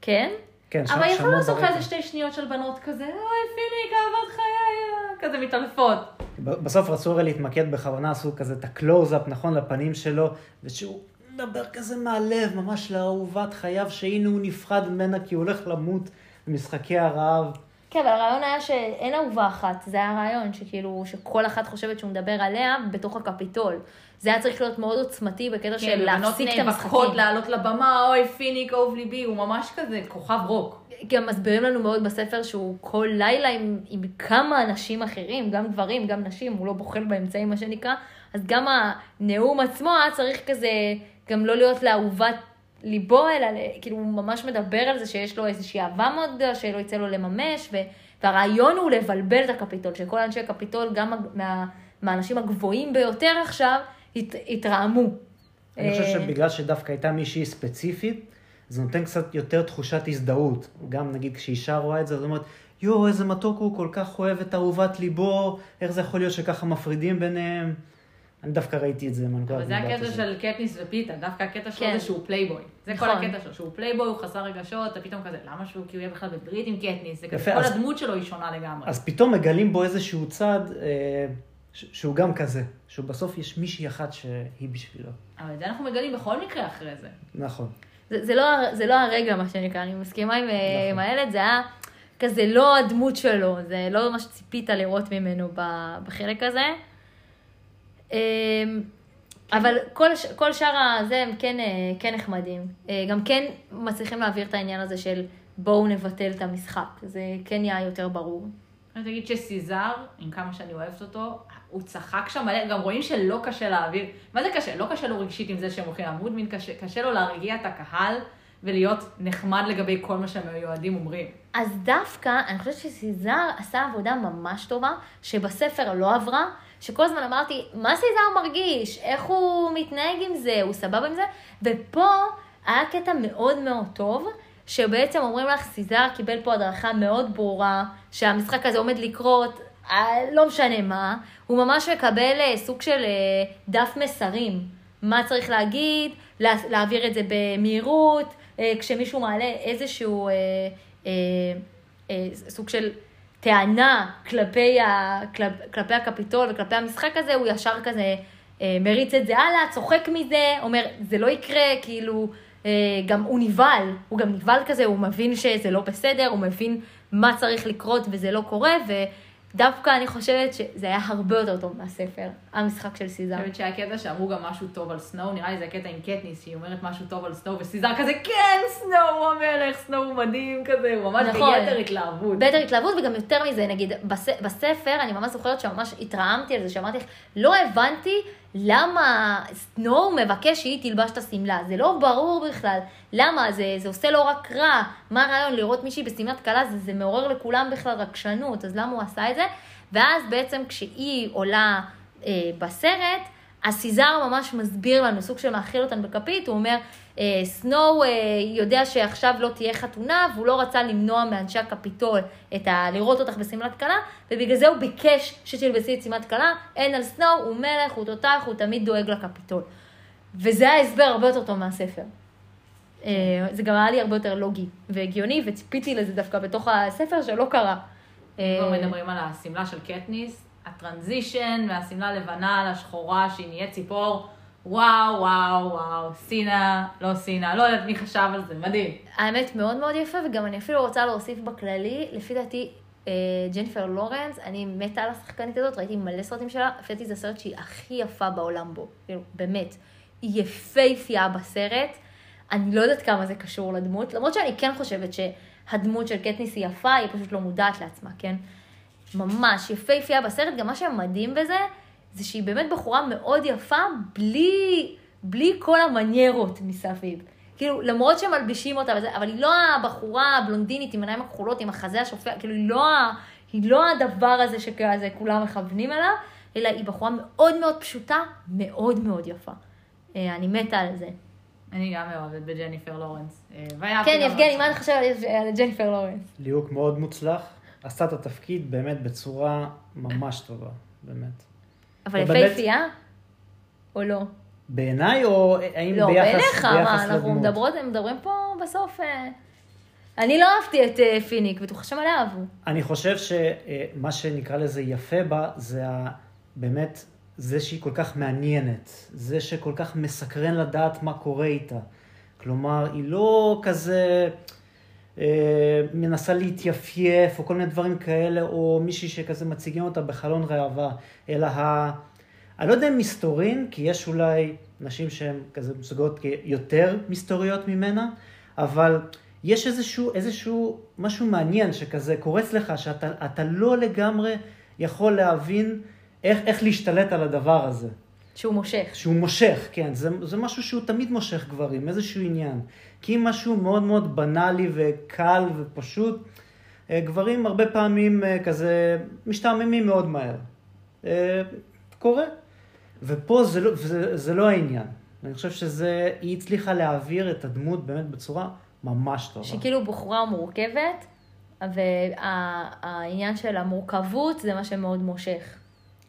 A: כן?
C: כן, ש-
B: אבל
C: שמעו
B: יכולנו לעשות לך
C: ברקע.
B: איזה שתי שניות של בנות כזה, אוי פיניק, אהבת חיי, אה", כזה מתעלפות.
C: בסוף רצו הרי להתמקד בכוונה, עשו כזה את הקלוז-אפ, נכון, לפנים שלו, ושהוא מדבר כזה מהלב, ממש לאהובת חייו, שהנה הוא נפרד ממנה כי הוא הולך למות במשחקי הרעב.
A: כן, אבל הרעיון היה שאין אהובה אחת, זה היה הרעיון, שכאילו, שכל אחת חושבת שהוא מדבר עליה בתוך הקפיטול. זה היה צריך להיות מאוד עוצמתי בקטע של
B: כן, בנות
A: להפסיק את
B: נאבקות
A: המשחקים.
B: לעלות לבמה, אוי, פיניק, אהוב ליבי, הוא ממש כזה כוכב רוק.
A: גם מסבירים לנו מאוד בספר שהוא כל לילה עם, עם כמה אנשים אחרים, גם גברים, גם נשים, הוא לא בוחל באמצעים, מה שנקרא, אז גם הנאום עצמו היה צריך כזה, גם לא להיות לאהובת ליבו, אלא כאילו הוא ממש מדבר על זה שיש לו איזושהי אהבה מאוד גדולה, שלא יצא לו לממש, ו, והרעיון הוא לבלבל את הקפיטול, שכל אנשי הקפיטול, גם מה, מהאנשים הגבוהים ביותר עכשיו, הת, התרעמו.
C: אני חושב
A: אה,
C: שבגלל שדווקא הייתה מישהי ספציפית, זה נותן קצת יותר תחושת הזדהות. גם נגיד כשאישה רואה את זה, אז היא אומרת, יואו, איזה מתוק הוא, כל כך אוהב את אהובת ליבו, איך זה יכול להיות שככה מפרידים ביניהם? אני דווקא ראיתי את זה מהנקודת
B: אבל זה הקטע. של קטניס ופיתה, דווקא הקטע שלו
A: כן.
B: זה שהוא פלייבוי. זה כל
A: נכון.
B: הקטע שלו, שהוא פלייבוי, הוא חסר רגשות, אתה פתאום כזה, למה שהוא כאילו יהיה בכלל בברית עם קטניס? זה כזה, כל
C: אז-
B: הדמות שלו היא שונה לגמרי.
C: אז פתאום מגלים בו איזשהו צד אה, ש- שהוא גם כזה, שהוא בסוף יש מישהי אחת שהיא בשבילו.
B: אבל את זה אנחנו מגלים בכל מקרה אחרי זה.
C: נכון.
A: זה, זה, לא, זה לא הרגע, מה שנקרא, אני מסכימה עם,
C: נכון.
A: עם הילד, זה היה כזה לא הדמות שלו, זה לא מה שציפית לראות ממנו בחלק הזה. אמ, אבל כל, כל שאר הזה הם כן, אה, כן נחמדים. אה, גם כן מצליחים להעביר את העניין הזה של בואו נבטל את המשחק. זה כן נהיה יותר ברור.
B: אני תגיד שסיזר, עם כמה שאני אוהבת אותו, הוא צחק שם מלא, גם רואים שלא קשה להעביר. מה זה קשה? לא קשה לו רגשית עם זה שהם הולכים לעמוד, מין קשה, קשה לו להרגיע את הקהל ולהיות נחמד לגבי כל מה שהמיועדים אומרים.
A: אז דווקא, אני חושבת שסיזר עשה עבודה ממש טובה, שבספר לא עברה, שכל הזמן אמרתי, מה סיזר מרגיש? איך הוא מתנהג עם זה? הוא סבבה עם זה? ופה היה קטע מאוד מאוד טוב, שבעצם אומרים לך, סיזר קיבל פה הדרכה מאוד ברורה, שהמשחק הזה עומד לקרות, לא משנה מה, הוא ממש מקבל אה, סוג של אה, דף מסרים. מה צריך להגיד, לה, להעביר את זה במהירות, אה, כשמישהו מעלה איזשהו אה, אה, אה, סוג של טענה כלפי, ה, כלפ, כלפי הקפיטול וכלפי המשחק הזה, הוא ישר כזה אה, מריץ את זה הלאה, צוחק מזה, אומר, זה לא יקרה, כאילו, אה, גם הוא נבהל, הוא גם נבהל כזה, הוא מבין שזה לא בסדר, הוא מבין מה צריך לקרות וזה לא קורה, ודווקא אני חושבת שזה היה הרבה יותר טוב מהספר, המשחק של סיזר.
B: אני חושבת שהיה קטע שאמרו גם משהו טוב על סנואו, נראה לי זה הקטע עם קטניס, שהיא אומרת משהו טוב על סנואו, וסיזר כזה, כן, סנואו הוא המלך, סנואו הוא מדהים כזה, הוא ממש
A: נכון.
B: ביתר התלהבות.
A: ביתר התלהבות, וגם יותר מזה, נגיד, בס, בספר, אני ממש זוכרת שממש התרעמתי על זה, שאמרתי לך, לא הבנתי למה סנואו מבקש שהיא תלבש את השמלה, זה לא ברור בכלל. למה? זה, זה עושה לו רק רע. מה הרעיון לראות מישהי בשמלת כלה? זה, זה מעורר לכולם בכלל רגשנות, אז למה הוא עשה את זה? ואז בעצם כשהיא עולה אה, בסרט, הסיזר ממש מסביר לנו, סוג של מאכיל אותנו בכפית, הוא אומר, אה, סנואו אה, יודע שעכשיו לא תהיה חתונה, והוא לא רצה למנוע מאנשי הקפיטול את ה... לראות אותך בשמלת כלה, ובגלל זה הוא ביקש שתלבסי את שמלת כלה, אין על סנואו, הוא מלך, הוא תותח, הוא תמיד דואג לקפיטול. וזה היה הסבר הרבה יותר טוב מהספר. אה, זה גם היה לי הרבה יותר לוגי והגיוני, וציפיתי לזה דווקא בתוך הספר שלא קרה. אה,
B: כבר מדברים על השמלה של קטניס, הטרנזישן מהשמלה הלבנה לשחורה שהיא נהיית ציפור, וואו, וואו, וואו, סינה, לא סינה, לא יודעת מי חשב על זה, מדהים.
A: האמת מאוד מאוד יפה, וגם אני אפילו רוצה להוסיף בכללי, לפי דעתי, אה, ג'ניפר לורנס, אני מתה על השחקנית הזאת, ראיתי מלא סרטים שלה, לפי דעתי זה הסרט שהיא הכי יפה בעולם בו, כאילו, באמת. היא יפייפייה בסרט, אני לא יודעת כמה זה קשור לדמות, למרות שאני כן חושבת שהדמות של קטניס היא יפה, היא פשוט לא מודעת לעצמה, כן? ממש יפייפייה בסרט, גם מה שמדהים בזה, זה שהיא באמת בחורה מאוד יפה, בלי, בלי כל המניירות מסביב. כאילו, למרות שמלבישים אותה וזה, אבל היא לא הבחורה הבלונדינית עם עיניים הכחולות, עם החזה השופע, כאילו, היא לא, היא לא הדבר הזה שכזה כולם מכוונים אליו, אלא היא בחורה מאוד מאוד פשוטה, מאוד מאוד יפה. אה, אני מתה על זה.
B: אני גם אוהבת בג'ניפר לורנס. אה,
A: כן, יבגני,
B: ממש-
A: מה אתה חושב על- על ג'ניפר לורנס?
C: ליהוק מאוד מוצלח, עשתה את התפקיד באמת בצורה ממש טובה, באמת.
A: אבל יפייפייה? או לא?
C: בעיניי, או האם
A: לא,
C: ביחס,
A: בעיניך, מה,
C: ביחס
A: אנחנו
C: לדמות?
A: מדברות, מדברים פה בסוף... אה, אני לא אהבתי את אה, פיניק, בטוחה שמלא אהבו.
C: אני חושב שמה שנקרא לזה יפה בה, זה. באמת, זה שהיא כל כך מעניינת, זה שכל כך מסקרן לדעת מה קורה איתה. כלומר, היא לא כזה אה, מנסה להתייפייף, או כל מיני דברים כאלה, או מישהי שכזה מציגים אותה בחלון ראווה, אלא ה... אני לא יודע אם מסתורין, כי יש אולי נשים שהן כזה מסוגלות יותר מסתוריות ממנה, אבל יש איזשהו, איזשהו משהו מעניין שכזה קורץ לך, שאתה אתה לא לגמרי יכול להבין איך, איך להשתלט על הדבר הזה.
A: שהוא מושך.
C: שהוא מושך, כן, זה, זה משהו שהוא תמיד מושך גברים, איזשהו עניין. כי אם משהו מאוד מאוד בנאלי וקל ופשוט, אה, גברים הרבה פעמים אה, כזה משתעממים מאוד מהר. אה, קורה. ופה זה לא, זה, זה לא העניין. אני חושב שזה, היא הצליחה להעביר את הדמות באמת בצורה ממש טובה.
A: שהיא כאילו בחורה מורכבת, והעניין של המורכבות זה מה שמאוד מושך.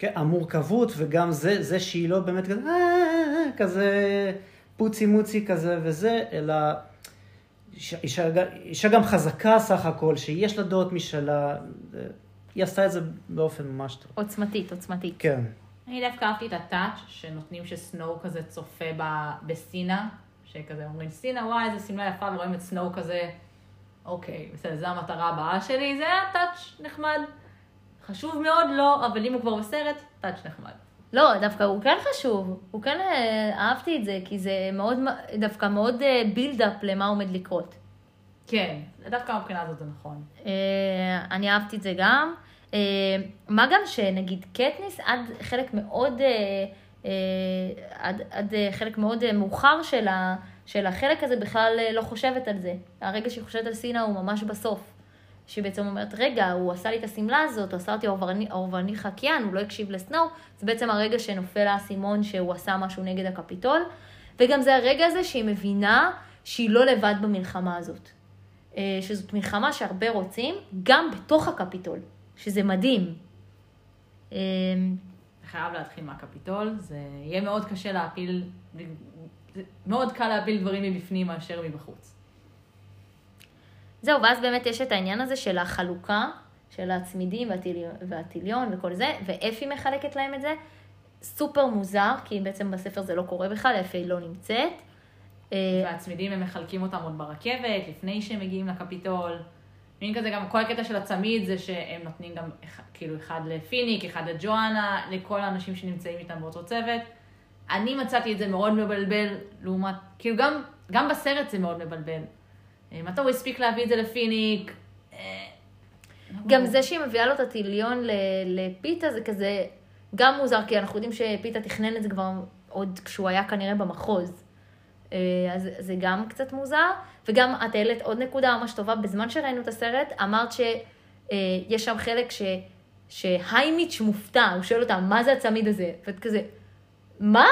C: כן, המורכבות וגם זה, זה שהיא לא באמת כזה, "אה, כזה פוצי מוצי כזה וזה, אלא אישה, אישה, אישה גם חזקה סך הכל, שיש לה דעות משלה, היא עשתה את זה באופן ממש טוב.
A: עוצמתית, עוצמתית.
C: כן.
B: אני דווקא אהבתי את הטאץ' שנותנים שסנואו כזה צופה ב- בסינה, שכזה אומרים סינה וואי איזה שמלה יפה ורואים את סנואו כזה, אוקיי, בסדר, זו המטרה הבאה שלי, זה היה טאץ' נחמד. חשוב מאוד לא, אבל אם הוא כבר בסרט, טאץ' נחמד.
A: לא, דווקא הוא כן חשוב. הוא כן, אה, אהבתי את זה, כי זה מאוד, דווקא מאוד בילדאפ למה עומד לקרות.
B: כן, דווקא מבחינה הזאת זה נכון.
A: אה, אני אהבתי את זה גם. אה, מה גם שנגיד קטניס עד חלק מאוד, אה, אה, עד, עד אה, חלק מאוד אה, מאוחר של, ה, של החלק הזה בכלל אה, לא חושבת על זה. הרגע שהיא חושבת על סינה הוא ממש בסוף. שהיא בעצם אומרת, רגע, הוא עשה לי את השמלה הזאת, הוא עשה אותי אורבני- חקיין, הוא לא הקשיב לסנואו, זה בעצם הרגע שנופל האסימון שהוא עשה משהו נגד הקפיטול, וגם זה הרגע הזה שהיא מבינה שהיא לא לבד במלחמה הזאת. אה, שזאת מלחמה שהרבה רוצים, גם בתוך הקפיטול, שזה מדהים. אה,
B: חייב להתחיל מהקפיטול, זה יהיה מאוד קשה להפיל, מאוד קל להפיל דברים מבפנים מאשר מבחוץ.
A: זהו, ואז באמת יש את העניין הזה של החלוקה, של הצמידים והטיליון, וכל זה, ואפי מחלקת להם את זה. סופר מוזר, כי בעצם בספר זה לא קורה בכלל, אפי לא נמצאת. אה,
B: והצמידים הם מחלקים אותם עוד ברכבת, לפני שהם מגיעים לקפיטול. מין כזה גם כל הקטע של הצמיד זה שהם נותנים גם כאילו אחד לפיניק, אחד לג'ואנה, לכל האנשים שנמצאים איתם באותו צוות. אני מצאתי את זה מאוד מבלבל, לעומת, כאילו גם, גם בסרט זה מאוד מבלבל. אה, מתי הוא הספיק להביא את זה לפיניק? אה, לא
A: גם. זה שהיא מביאה לו את הטיליון לפיתה זה כזה גם מוזר, כי אנחנו יודעים שפיתה תכנן את זה כבר עוד כשהוא היה כנראה במחוז. אה, אז זה גם קצת מוזר. וגם את העלית עוד נקודה ממש טובה, בזמן שראינו את הסרט, אמרת שיש שם חלק ש... שהיימיץ' מופתע, הוא שואל אותה, מה זה הצמיד הזה? ואת כזה, מה?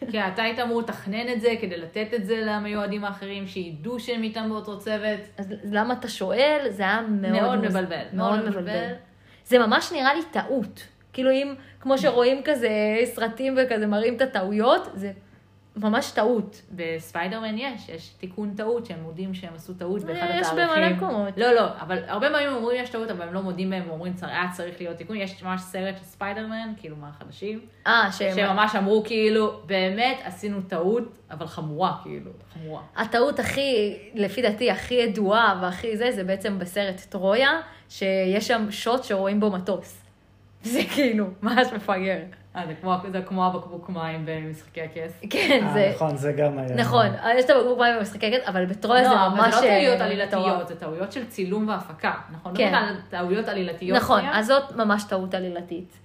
B: כי אתה היית אמור לתכנן את זה כדי לתת את זה למיועדים האחרים, שידעו שהם איתם באותו צוות.
A: אז למה אתה שואל? זה היה מאוד,
B: מאוד
A: מוז-
B: מבלבל,
A: מאוד
B: מאוד
A: מבלבל.
B: מבלבל.
A: זה ממש נראה לי טעות. כאילו אם, כמו שרואים כזה סרטים וכזה מראים את הטעויות, זה ממש טעות.
B: בספיידרמן יש, יש תיקון טעות שהם מודים שהם עשו טעות באחד
A: יש
B: התאריכים.
A: במלא מקומות.
B: לא, לא, אבל הרבה פעמים אומרים יש טעות, אבל הם לא מודים בהם, ואומרים "צר- היה צריך להיות תיקון. יש ממש סרט של ספיידרמן, כאילו מהחדשים,
A: אה, שהם...
B: שממש אמרו כאילו, באמת עשינו טעות, אבל חמורה, כאילו, חמורה.
A: הטעות הכי, לפי דעתי, הכי ידועה והכי זה, זה בעצם בסרט טרויה, שיש שם שוט שרואים בו מטוס. זה כאילו, ממש מפגר.
B: אה, זה כמו, זה כמו הבקבוק מים במשחקי הכס.
A: כן,
C: אה,
A: זה...
C: נכון, זה גם היה.
A: נכון, יש את הבקבוק מים במשחקי כסף, אבל בטרויה זה
B: לא,
A: ממש...
B: אבל זה לא טעויות
A: אה,
B: עלילתיות. זה טעויות של צילום והפקה, נכון?
A: כן.
B: לא על טעויות עלילתיות.
A: נכון? אז זאת ממש טעות עלילתית.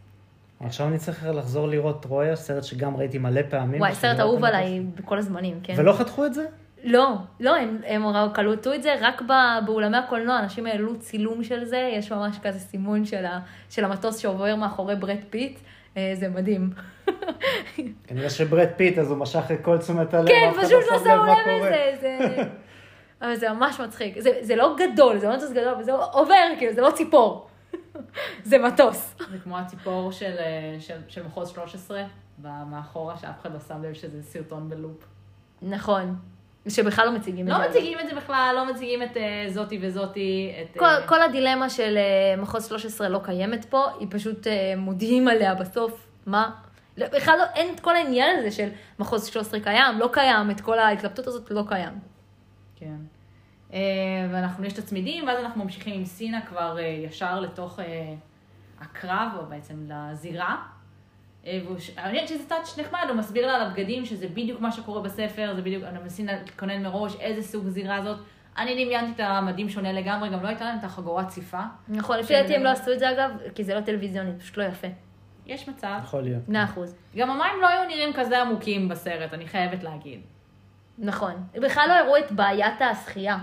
C: עכשיו אני צריך לחזור לראות טרויה, סרט שגם ראיתי מלא פעמים.
A: וואי, סרט אהוב עליי בכל הזמנים, כן?
C: ולא חתכו את זה?
A: לא, לא, הם, הם קלטו את זה רק ב- באולמי הקולנוע, אנשים העלו צילום של זה, יש ממש כזה סימון של, ה, של המטוס שעובר מאחורי ברד פיט, אה, זה מדהים.
C: כנראה שברד פיט, אז הוא משך את כל תשומת הלב,
A: כן, פשוט
C: שם
A: לא שמו
C: מה
A: לב. לזה, זה... אבל זה ממש מצחיק. זה, זה לא גדול, זה לא מטוס גדול, אבל זה עובר, כאילו, זה לא ציפור. זה מטוס.
B: זה כמו הציפור של, אה, של, של מחוז 13, מאחורה, שאף אחד לא שם לב שזה סרטון בלופ.
A: נכון. שבכלל לא מציגים את
B: לא
A: זה.
B: מציגים את זה בכלל, לא מציגים את אה, זאתי וזאתי, את...
A: כל,
B: אה,
A: כל הדילמה של אה, מחוז 13 לא קיימת פה, היא פשוט אה, מודיעים עליה בסוף, מה? לא, בכלל לא, אין את כל העניין הזה של מחוז 13 קיים, לא קיים, את כל ההתלבטות הזאת לא קיים.
B: כן. אה, ואנחנו, יש את הצמידים, ואז אנחנו ממשיכים עם סינה כבר אה, ישר לתוך אה, הקרב, או בעצם לזירה. אה, העניין שזה טאץ' נחמד, הוא מסביר לה על הבגדים, שזה בדיוק מה שקורה בספר, זה בדיוק, אנחנו מנסים להתכונן מראש איזה סוג זירה זאת. אני דמיינתי את המדים שונה לגמרי, גם לא הייתה להם את החגורת ציפה.
A: נכון, לפי דעתי הם. לא עשו את זה אגב, כי זה לא טלוויזיוני, פשוט לא יפה.
B: יש מצב.
C: יכול להיות.
A: מאה אחוז.
B: גם המים לא היו נראים כזה עמוקים בסרט, אני חייבת להגיד.
A: נכון. בכלל לא הראו את בעיית השחייה,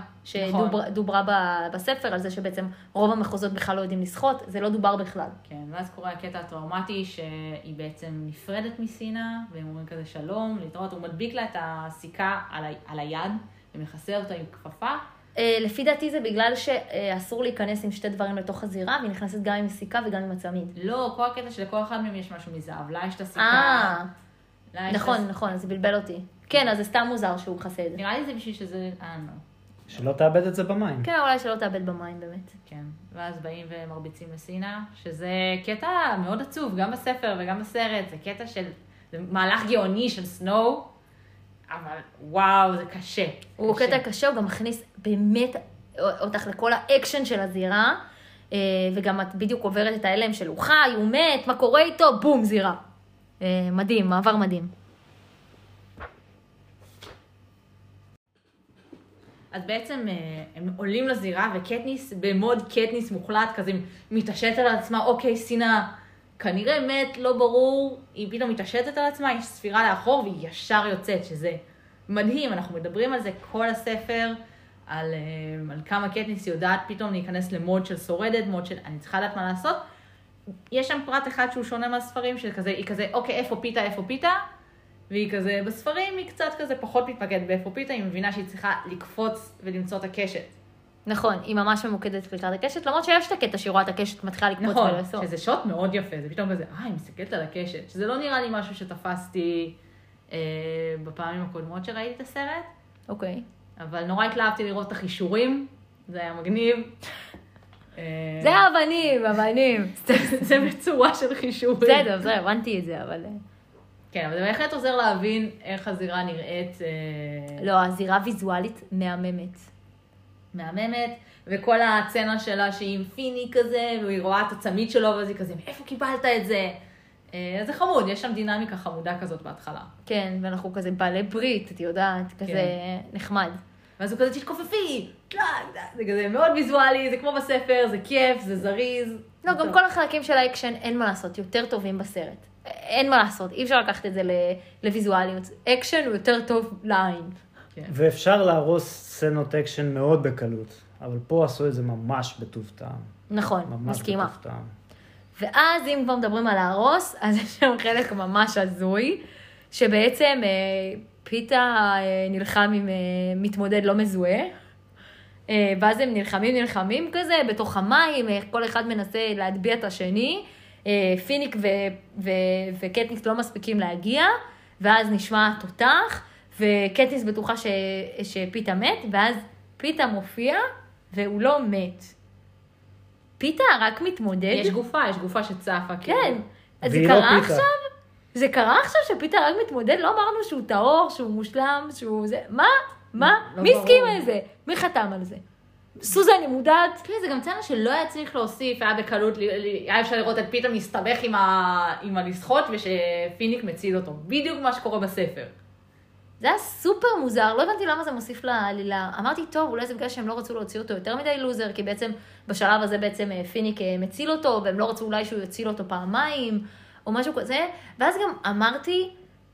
B: נכון.
A: שדוברה ב- בספר, על זה שבעצם רוב המחוזות בכלל לא יודעים לשחות, זה לא דובר בכלל.
B: כן, ואז קורה הקטע הטראומטי שהיא בעצם נפרדת מסינה, והם אומרים כזה שלום, להתראות, הוא מדביק לה את הסיכה על, ה... על היד, ומכסה אותה עם כפפה.
A: אה, לפי דעתי זה בגלל שאסור להיכנס עם שתי דברים לתוך הזירה, והיא נכנסת גם עם סיכה וגם עם הצמיד.
B: לא, כל הקטע שלכל אחד מהם יש משהו מזהב, לה יש את הסיכה.
A: אה, נכון, נכון, זה בלבל אותי. כן, אז זה סתם מוזר שהוא מכסה את זה.
B: נראה לי זה בשביל שזה, אה, לא.
C: שלא תאבד את זה במים.
A: כן, אולי שלא תאבד במים באמת.
B: כן, ואז באים ומרביצים לסינה, שזה קטע מאוד עצוב, גם בספר וגם בסרט, זה קטע של, זה מהלך גאוני של סנואו, אבל וואו, זה קשה.
A: הוא קטע קשה, הוא גם מכניס באמת אותך לכל האקשן של הזירה, אה, וגם את בדיוק עוברת את ההלם של הוא חי, הוא מת, מה קורה איתו, בום, זירה. אה, מדהים, מעבר מדהים.
B: אז בעצם אה, הם עולים לזירה, וקטניס במוד קטניס מוחלט, כזה מתעשת על עצמה, אוקיי, סינה כנראה מת, לא ברור, היא פתאום מתעשתת על עצמה, יש ספירה לאחור והיא ישר יוצאת, שזה מדהים, אנחנו מדברים על זה כל הספר, על, אה, על כמה קטניס יודעת פתאום להיכנס למוד של שורדת, מוד של אני צריכה לדעת מה לעשות. יש שם פרט אחד שהוא שונה מהספרים, שכזה, היא כזה, אוקיי, איפה פיתה, איפה פיתה? והיא כזה, בספרים היא קצת כזה פחות מתמקדת באיפה פיתה, היא מבינה שהיא צריכה לקפוץ ולמצוא את הקשת.
A: נכון, היא ממש ממוקדת לקראת הקשת, למרות שיש את הקטע שהיא רואה את הקשת מתחילה לקפוץ
B: נכון,
A: ולעשות.
B: שזה שוט מאוד יפה, זה פתאום כזה, אה, היא מסתכלת על הקשת, שזה לא נראה לי משהו שתפסתי אה, בפעמים הקודמות שראיתי את הסרט,
A: אוקיי.
B: אבל נורא התלהבתי לראות את החישורים, זה היה מגניב. אה,
A: זה אבנים, אבנים.
B: זה בצורה של חישורים.
A: בסדר, בסדר, הבנתי את זה, אבל...
B: כן, אבל זה בהחלט עוזר להבין איך הזירה נראית אה,
A: לא, הזירה ויזואלית מהממת.
B: מהממת, וכל הצצנה שלה שהיא עם פיני כזה, והיא רואה את הצמיד שלו, ואז היא כזה, מאיפה קיבלת את זה? אה, זה חמוד, יש שם דינמיקה חמודה כזאת בהתחלה.
A: כן, ואנחנו כזה בעלי ברית, את יודעת, כזה נחמד.
B: ואז הוא כזה, תתכופפי, טלאק, זה כזה מאוד ויזואלי, זה כמו בספר, זה כיף, זה זריז.
A: לא, גם
B: טוב.
A: כל החלקים של האקשן, אין מה לעשות, יותר טובים בסרט. אין מה לעשות, אי אפשר לקחת את זה ל- לוויזואליות. אקשן הוא יותר טוב לעין.
B: כן.
C: ואפשר להרוס סצנות אקשן מאוד בקלות, אבל פה עשו את זה ממש בטוב טעם.
A: נכון,
C: ממש
A: מסכימה.
C: בטוב טעם.
A: ואז אם כבר מדברים על להרוס, אז יש שם חלק ממש הזוי, שבעצם אה, פיתה אה, נלחם עם אה, מתמודד לא מזוהה. אה, ואז הם נלחמים נלחמים כזה בתוך המים, אה, כל אחד מנסה להטביע את השני. אה, פיניק ו- ו- וקטניס לא מספיקים להגיע, ואז נשמע תותח, וקטניס בטוחה ש- שפיתה מת, ואז פיתה מופיע, והוא לא מת. פיתה רק מתמודד.
B: יש גופה, יש גופה שצפה. כאילו.
A: כן. אז זה
C: לא
A: קרה
C: פיתה.
A: עכשיו? זה קרה עכשיו שפיתה רק מתמודד? לא אמרנו שהוא טהור, שהוא מושלם, שהוא זה... מה? מה?
B: לא
A: מי. הסכים על זה? מי חתם על זה? סוזן, היא מודעת?
B: כן, זה גם צצנה שלא היה צריך להוסיף, היה בקלות, היה אפשר לראות את פיתה מסתבך עם, ה... עם הלשחות ושפיניק מציל אותו. בדיוק מה שקורה בספר.
A: זה היה סופר מוזר, לא הבנתי למה זה מוסיף לעלילה. אמרתי, טוב, אולי זה בגלל שהם לא רצו להוציא אותו יותר מדי לוזר, כי בעצם בשלב הזה בעצם אה, פיניק אה, מציל אותו, והם לא רצו אולי שהוא יציל אותו פעמיים, או משהו כזה. ואז גם אמרתי,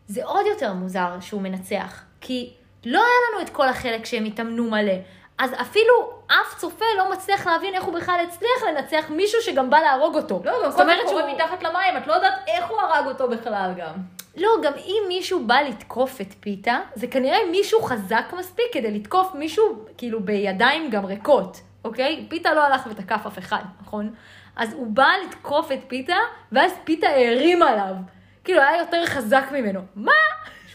A: זה עוד יותר מוזר שהוא מנצח, כי לא היה לנו את כל החלק שהם התאמנו מלא. אז אפילו אף צופה לא מצליח להבין איך הוא בכלל הצליח לנצח מישהו שגם בא להרוג אותו.
B: לא, גם כל זה קורה
A: שהוא-
B: מתחת למים, את לא יודעת איך הוא הרג אותו בכלל גם.
A: לא, גם אם מישהו בא לתקוף את פיתה, זה כנראה מישהו חזק מספיק כדי לתקוף מישהו, כאילו, בידיים גם ריקות, אוקיי? פיתה לא הלך ותקף אף אחד, נכון? אז הוא בא לתקוף את פיתה, ואז פיתה הערים עליו. כאילו, היה יותר חזק ממנו. מה?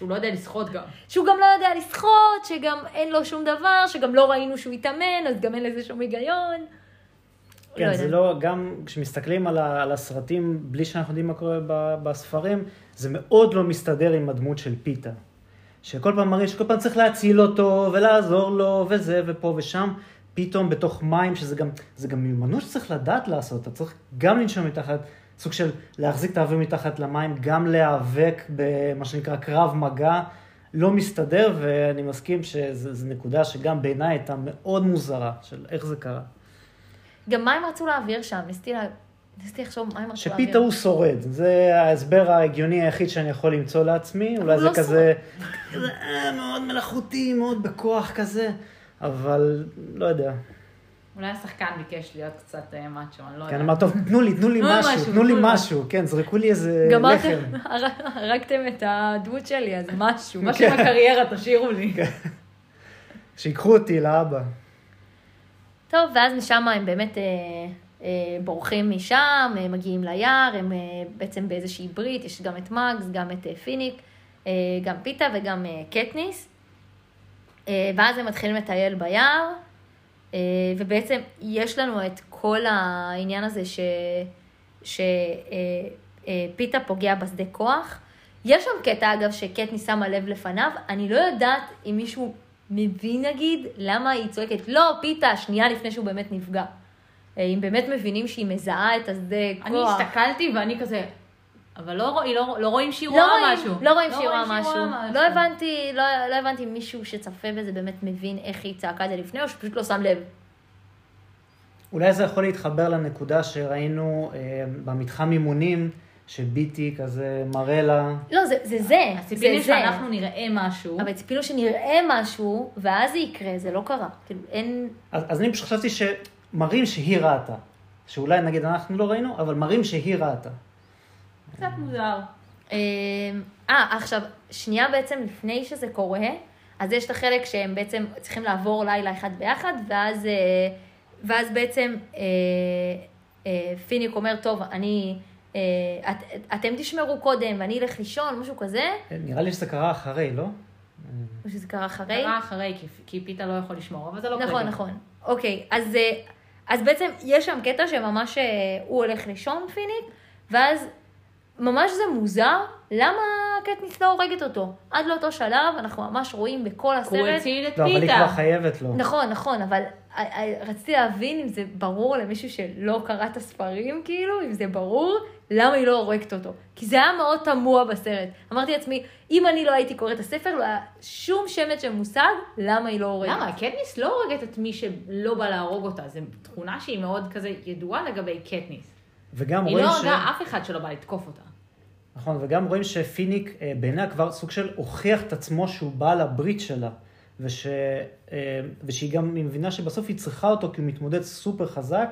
B: שהוא לא יודע לשחות גם.
A: שהוא גם לא יודע לשחות, שגם אין לו שום דבר, שגם לא ראינו שהוא התאמן, אז גם אין לזה שום היגיון.
C: כן,
A: לא
C: זה. לא, גם כשמסתכלים על, ה, על הסרטים בלי שאנחנו יודעים מה קורה ב, בספרים, זה מאוד לא מסתדר עם הדמות של פיתה. שכל פעם מראים שכל פעם צריך להציל אותו ולעזור לו וזה ופה ושם, פתאום בתוך מים, שזה גם, זה גם מיומנות שצריך לדעת לעשות, אתה צריך גם לנשום מתחת, סוג של להחזיק את האוויר מתחת למים, גם להיאבק במה שנקרא קרב מגע, לא מסתדר, ואני מסכים שזו נקודה שגם בעיניי הייתה מאוד מוזרה, של איך זה קרה.
A: גם מה הם רצו להעביר שם? ניסיתי לה- ניסיתי לחשוב מה הם רצו להעביר.
C: שפיתה הוא שורד, זה ההסבר ההגיוני היחיד שאני יכול למצוא לעצמי, אולי זה
A: לא
C: כזה, כזה אה, מאוד מלאכותי, מאוד בכוח כזה, אבל לא יודע.
B: אולי השחקן ביקש להיות קצת אה, מאצ'ו, אני לא
C: כן,
B: יודעת.
C: אמר, טוב, תנו לי, תנו לי משהו, תנו לי משהו, כן, זרקו לי איזה לחם.
A: הר- הרגתם את הדמות שלי, אז משהו.
B: משהו בקריירה, תשאירו לי.
C: שיקחו אותי לאבא.
A: טוב, ואז משם הם באמת אה, אה, בורחים משם, אה, מגיעים ליער, הם אה, בעצם באיזושהי ברית, יש גם את מאגס, גם את אה, פיניק, אה, גם פיתה וגם אה, קטניס. אה, ואז הם מתחילים לטייל ביער, ובעצם יש לנו את כל העניין הזה ש... שפיתה פוגע בשדה כוח. יש שם קטע, אגב, שקטניס שמה לב לפניו, אני לא יודעת אם מישהו מבין, נגיד, למה היא צועקת, לא, פיתה, שנייה לפני שהוא באמת נפגע. אה, אם באמת מבינים שהיא מזהה את השדה כוח.
B: אני הסתכלתי ואני כזה, אבל לא רואים- לא- לא רואים שהיא
A: לא
B: רואה
A: רואים,
B: משהו.
A: לא רואים שהיא רואה משהו.
B: משהו.
A: לא הבנתי, לא, לא הבנתי אם מישהו שצפה בזה באמת מבין איך היא צעקה את זה לפני, או שפשוט לא שם לב.
C: אולי זה יכול להתחבר לנקודה שראינו אה, במתחם אימונים, שביטי כזה מראה לה,
A: לא, זה זה. זה,
B: הציפינו
A: זה, זה.
B: שאנחנו נראה משהו.
A: אבל ציפינו שנראה משהו, ואז זה יקרה, זה לא קרה. כאילו, אין...
C: אז, אז אני פשוט חשבתי שמראים שהיא ראתה. שאולי נגיד אנחנו לא ראינו, אבל מראים שהיא ראתה.
B: קצת מוזר.
A: אה, אה, עכשיו, שנייה בעצם לפני שזה קורה, אז יש את החלק שהם בעצם צריכים לעבור לילה אחד ביחד, ואז, אה, ואז בעצם אה, אה, פיניק אומר, טוב, אני, את, אתם תשמרו קודם, ואני אלך לישון, משהו כזה,
C: נראה לי שזה קרה אחרי, לא?
A: או שזה קרה אחרי.
B: קרה אחרי, כי- כי פיתה לא יכול לשמור, אבל זה לא קורה.
A: נכון, נכון. אוקיי, אז, אז בעצם יש שם קטע שממש הוא הולך לישון, פיניק, ואז ממש זה מוזר, למה קטניס לא הורגת אותו? עד לאותו שלב אנחנו ממש רואים בכל
B: הוא
A: הסרט.
B: הציל את
C: לא, אבל היא
B: פיתה.
C: כבר חייבת לו.
A: נכון, נכון, אבל אה, אה, רציתי להבין אם זה ברור למישהו שלא קרא את הספרים, כאילו, אם זה ברור, למה היא לא הורגת אותו. כי זה היה מאוד תמוה בסרט. אמרתי לעצמי, אם אני לא הייתי קוראת את הספר, לא היה שום שמץ של מושג למה היא לא הורגת.
B: למה? קטניס לא הורגת את מי שלא בא להרוג אותה, זו תכונה שהיא מאוד כזה ידועה לגבי קטניס.
C: וגם
B: היא
C: רואים
B: לא
C: ש...
B: הרגה אף אחד שלא בא לתקוף אותה.
C: נכון, וגם רואים שפיניק אה, בעיניה כבר סוג של הוכיח את עצמו שהוא בעל הברית שלה. וש... אה, ושהיא גם מבינה שבסוף היא צריכה אותו כי הוא מתמודד סופר חזק.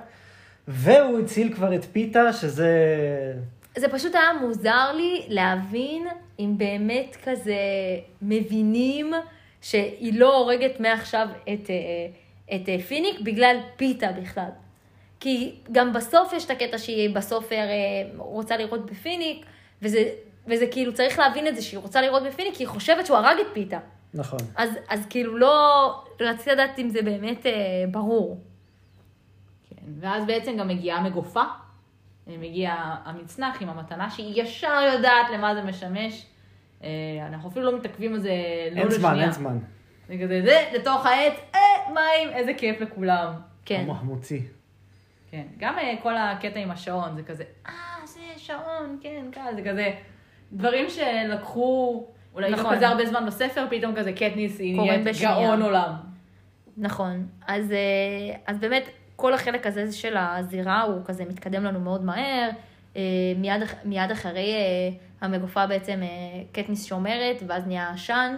C: והוא הציל כבר את פיתה, שזה...
A: זה פשוט היה מוזר לי להבין אם באמת כזה מבינים שהיא לא הורגת מעכשיו את, אה, את פיניק בגלל פיתה בכלל. כי גם בסוף יש את הקטע שהיא בסוף הרי רוצה לראות בפיניק, וזה, וזה כאילו צריך להבין את זה שהיא רוצה לראות בפיניק, כי היא חושבת שהוא הרג את פיתה.
C: נכון.
A: אז, אז כאילו לא, רציתי לדעת אם זה באמת אה, ברור.
B: כן, ואז בעצם גם מגיעה מגופה. מגיע המצנח עם המתנה שהיא ישר יודעת למה זה משמש. אה, אנחנו אפילו לא מתעכבים על זה לא
C: אין
B: לשנייה.
C: זמן, אין זמן.
B: זה כזה, זה לתוך העץ, אה, מים, איזה כיף לכולם.
A: כן.
C: המחמוצי.
B: כן, גם אה, כל הקטע עם השעון, זה כזה, אה, שעון, כן, קל, זה כזה, דברים שלקחו, אולי
A: נכון.
B: לא כזה הרבה זמן בספר, פתאום כזה קטניס, היא נהיית. גאון עולם.
A: נכון. אז, אה, אז באמת, כל החלק הזה של הזירה הוא כזה מתקדם לנו מאוד מהר. אה, מיד, מיד אחרי אה, המגופה בעצם קטניס שומרת, ואז נהיה עשן,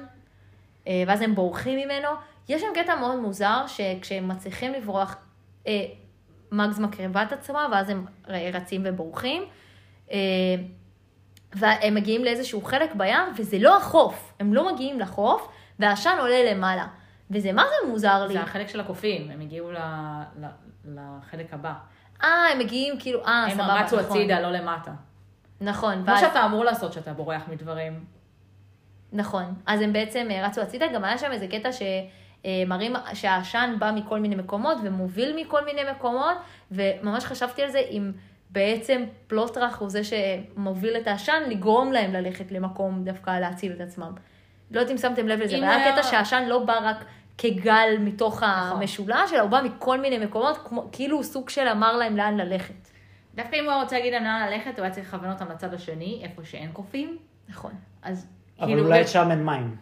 A: ואז הם בורחים ממנו. יש שם קטע מאוד מוזר, שכשהם מצליחים לברוח, מגז מקריבה את עצמה, ואז הם רצים ובורחים. אה, והם מגיעים לאיזשהו חלק בים, וזה לא החוף. הם לא מגיעים לחוף, והעשן עולה למעלה. וזה מה זה מוזר לי.
B: זה החלק של הקופים, הם הגיעו ל- ל- לחלק הבא.
A: אה, הם מגיעים כאילו, אה,
B: הם
A: סבבה,
B: רצו
A: נכון.
B: הצידה, לא למטה.
A: נכון,
B: כמו
A: ואז,
B: שאתה אמור לעשות כשאתה בורח מדברים.
A: נכון. אז הם בעצם אה, רצו הצידה, גם היה שם איזה קטע שמראים שהעשן בא מכל מיני מקומות ומוביל מכל מיני מקומות, וממש חשבתי על זה אם בעצם פלוטראח הוא זה שמוביל את העשן, לגרום להם ללכת למקום דווקא להציל את עצמם. לא יודעת אם שמתם לב לזה, אבל היה קטע שהעשן לא בא רק כגל מתוך
B: נכון.
A: המשולש, אלא הוא בא מכל מיני מקומות, כמו, כאילו הוא סוג של אמר להם לאן ללכת.
B: דווקא אם הוא היה רוצה להגיד להם לאן ללכת, הוא היה צריך לכוון אותם לצד השני, איפה שאין קופים.
A: נכון.
B: אז
C: אבל
B: כאילו,
C: אולי שם אין מים.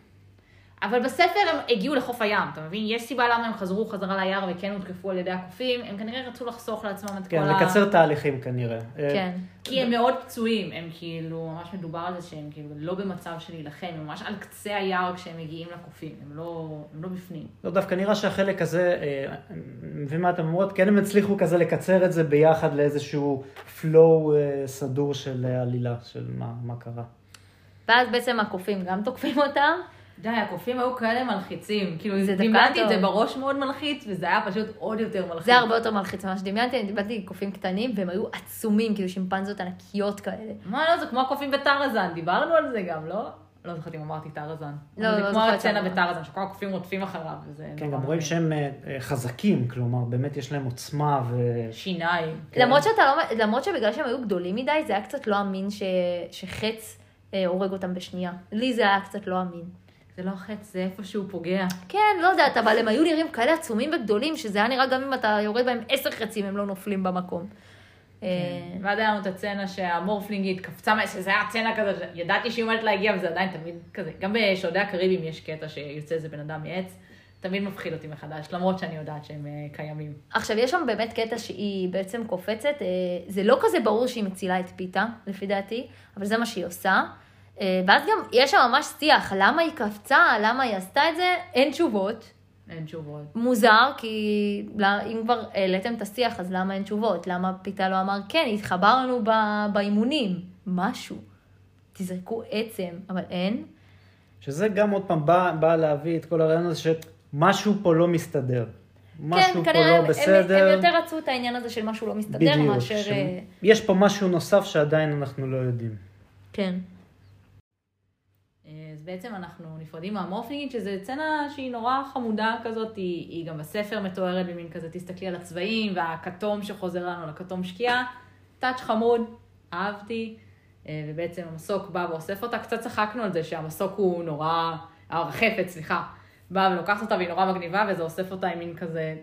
B: אבל בספר הם הגיעו לחוף הים, אתה מבין? יש סיבה למה הם חזרו חזרה ליער וכן הותקפו על ידי הקופים, הם כנראה רצו לחסוך לעצמם את
C: כן,
B: כל ה...
C: לקצר תהליכים כנראה. אה,
A: כן.
B: כי הם מאוד פצועים, הם כאילו, ממש מדובר על זה שהם כאילו לא במצב של להילחם, הם ממש על קצה היער כשהם מגיעים לקופים, הם לא, הם לא בפנים.
C: לא, דווקא נראה שהחלק הזה, אה, אני מבין מה אתם אומרות, כן הם הצליחו כזה לקצר את זה ביחד לאיזשהו flow אה, סדור של עלילה, של מה, מה קרה.
A: ואז בעצם הקופים גם תוקפים אותם.
B: די, הקופים היו כאלה מלחיצים, כאילו דימנתי את זה. בראש מאוד מלחיץ, וזה היה פשוט עוד יותר מלחיץ.
A: זה הרבה יותר מלחיץ ממה שדמיינתי, אני דיברתי קופים קטנים, והם היו עצומים, כאילו שימפנזות ענקיות כאלה.
B: מה לא, זה כמו הקופים בטרזן, דיברנו על זה גם, לא? לא זוכרת אם אמרתי טרזן.
A: לא, לא
B: זה כמו
A: זוכרת שאמרת.
B: בטרזן, שכל הקופים רודפים אחריו, וזה
C: כן, גם רואים. שהם אה, אה, חזקים, כלומר, באמת יש להם עוצמה ו...
B: שיניים.
C: כן.
A: למרות שאתה לא, למרות שבגלל שהם היו גדולים מדי, זה היה קצת לא אמין ש, שחץ אה, הורג אותם בשנייה. לי זה היה קצת לא אמין.
B: זה לא חץ, זה איפה שהוא פוגע.
A: כן, לא יודעת, אבל הם היו נראים כאלה עצומים וגדולים, שזה היה נראה גם אם אתה יורד בהם עשר חצים, הם לא נופלים במקום. אה,
B: ואז היה לנו את הצצנה שהמורפלינגית קפצה, שזה היה צצנה כזאת, ידעתי שהיא עומדת להגיע, וזה עדיין תמיד כזה. גם בשודדי הקריבים יש קטע שיוצא איזה בן אדם מעץ, תמיד מפחיד אותי מחדש, למרות שאני יודעת שהם אה, קיימים.
A: עכשיו, יש שם באמת קטע שהיא בעצם קופצת, אה, זה לא כזה ברור שהיא מצילה את פיתה, לפי דעתי, אבל זה מה שהיא עושה. אה, ואז גם יש שם ממש שיח, למה היא קפצה, למה היא עשתה את זה, אין תשובות.
B: אין תשובות.
A: מוזר, כי לא- אם כבר העליתם את השיח, אז למה אין תשובות? למה פיתה לא אמר, כן, התחברנו ב- באימונים, משהו. תזרקו עצם, אבל אין.
C: שזה גם עוד פעם בא, בא להביא את כל הרעיון הזה שמשהו פה לא מסתדר. משהו
A: כן,
C: פה
A: כנראה
C: לא
A: הם,
C: בסדר.
A: הם, הם יותר רצו את העניין הזה של משהו לא מסתדר,
C: בדיוק.
A: מאשר...
C: ש-
A: אה,
C: יש פה משהו נוסף שעדיין אנחנו לא יודעים.
A: כן.
B: אז בעצם אנחנו נפרדים מהמורפלינגית, שזו סצנה שהיא נורא חמודה כזאת, היא, היא גם בספר מתוארת במין כזה, תסתכלי על הצבעים, והכתום שחוזר לנו לכתום שקיעה, טאץ' חמוד, אהבתי, אה, ובעצם המסוק בא ואוסף אותה, קצת צחקנו על זה שהמסוק הוא נורא, הרחפת, סליחה, באה ולוקחת אותה והיא נורא מגניבה, וזה אוסף אותה עם מין כזה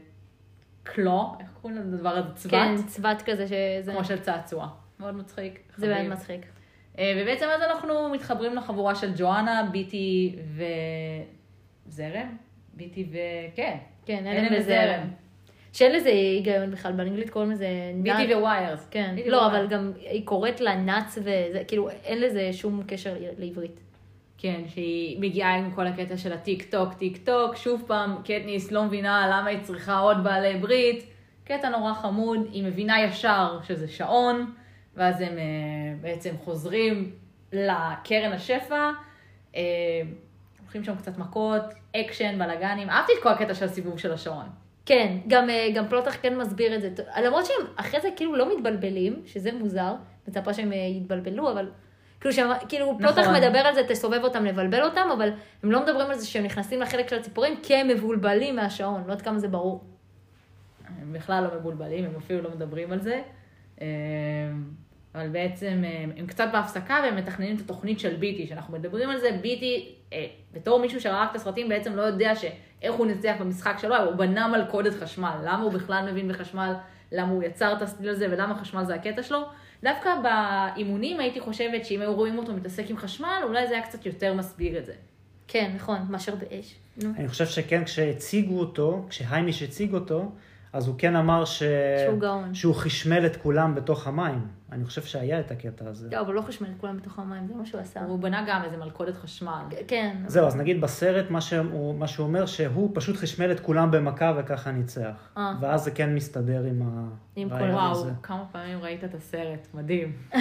B: קלו, איך קוראים לדבר הזה? צבת?
A: כן, צבת כזה שזה...
B: כמו של צעצוע. מאוד מצחיק.
A: זה. באמת מצחיק.
B: אה, ובעצם אז אנחנו מתחברים לחבורה של ג'ואנה, ביטי וזרם? ביטי ו... כן.
A: כן,
B: הלם
A: וזרם. שאין לזה היגיון בכלל, באנגלית קוראים לזה... Beetee
B: Wires.
A: כן, לא. אבל גם היא קוראת לה Nuts וזה, כאילו, אין לזה שום קשר לעברית.
B: כן, שהיא מגיעה עם כל הקטע של ה tick tock, tick tock, שוב פעם, קטניס לא מבינה למה היא צריכה עוד בעלי ברית. קטע נורא חמוד, היא מבינה ישר שזה שעון, ואז הם אה, בעצם חוזרים לקרן השפע, אה, הולכים שם קצת מכות, אקשן, בלאגנים, אהבתי את כל הקטע של הסיבוב של השעון.
A: כן, גם, אה, גם פלוטרח כן מסביר את זה, למרות שהם אחרי זה כאילו לא מתבלבלים, שזה מוזר, מצפה שהם יתבלבלו, אבל כאילו, שהם, כאילו פלוטרח
B: נכון.
A: מדבר על זה, תסובב אותם, לבלבל אותם, אבל הם לא מדברים על זה שהם נכנסים לחלק של הציפורים, כי הם מבולבלים מהשעון, לא יודעת כמה זה ברור.
B: הם בכלל לא מבולבלים, הם אפילו לא מדברים על זה. אבל בעצם אה, הם קצת בהפסקה והם מתכננים את התוכנית של ביטי, שאנחנו מדברים על זה, ביטי, אה, בתור מישהו שראה את הסרטים, בעצם לא יודע שאיך הוא ניצח במשחק שלו, הוא בנה מלכודת חשמל, למה הוא בכלל מבין בחשמל, למה הוא יצר את הסטיל הזה ולמה חשמל זה הקטע שלו. דווקא באימונים הייתי חושבת שאם היו רואים אותו מתעסק עם חשמל, אולי זה היה קצת יותר מסביר את זה.
A: כן, נכון, מאשר באש. נו.
C: אני חושב שכן, כשהציגו אותו, כשהיימיש הציג אותו, אז הוא כן אמר ש...
A: שהוא גאון.
C: שהוא חשמל את כולם בתוך המים. אני חושב שהיה את הקטע הזה.
A: לא, אבל לא חשמל את כולם בתוך המים, זה מה שהוא עשה.
B: הוא בנה גם איזה מלכודת חשמל.
A: כן.
C: זהו, אז נגיד בסרט, מה שהוא, מה שהוא אומר, שהוא פשוט חשמל את כולם במכה וככה ניצח.
A: אה.
C: ואז זה כן מסתדר עם
A: עם כל
C: הרעיון
B: וואו,
C: הזה.
B: כמה פעמים ראית את הסרט, מדהים.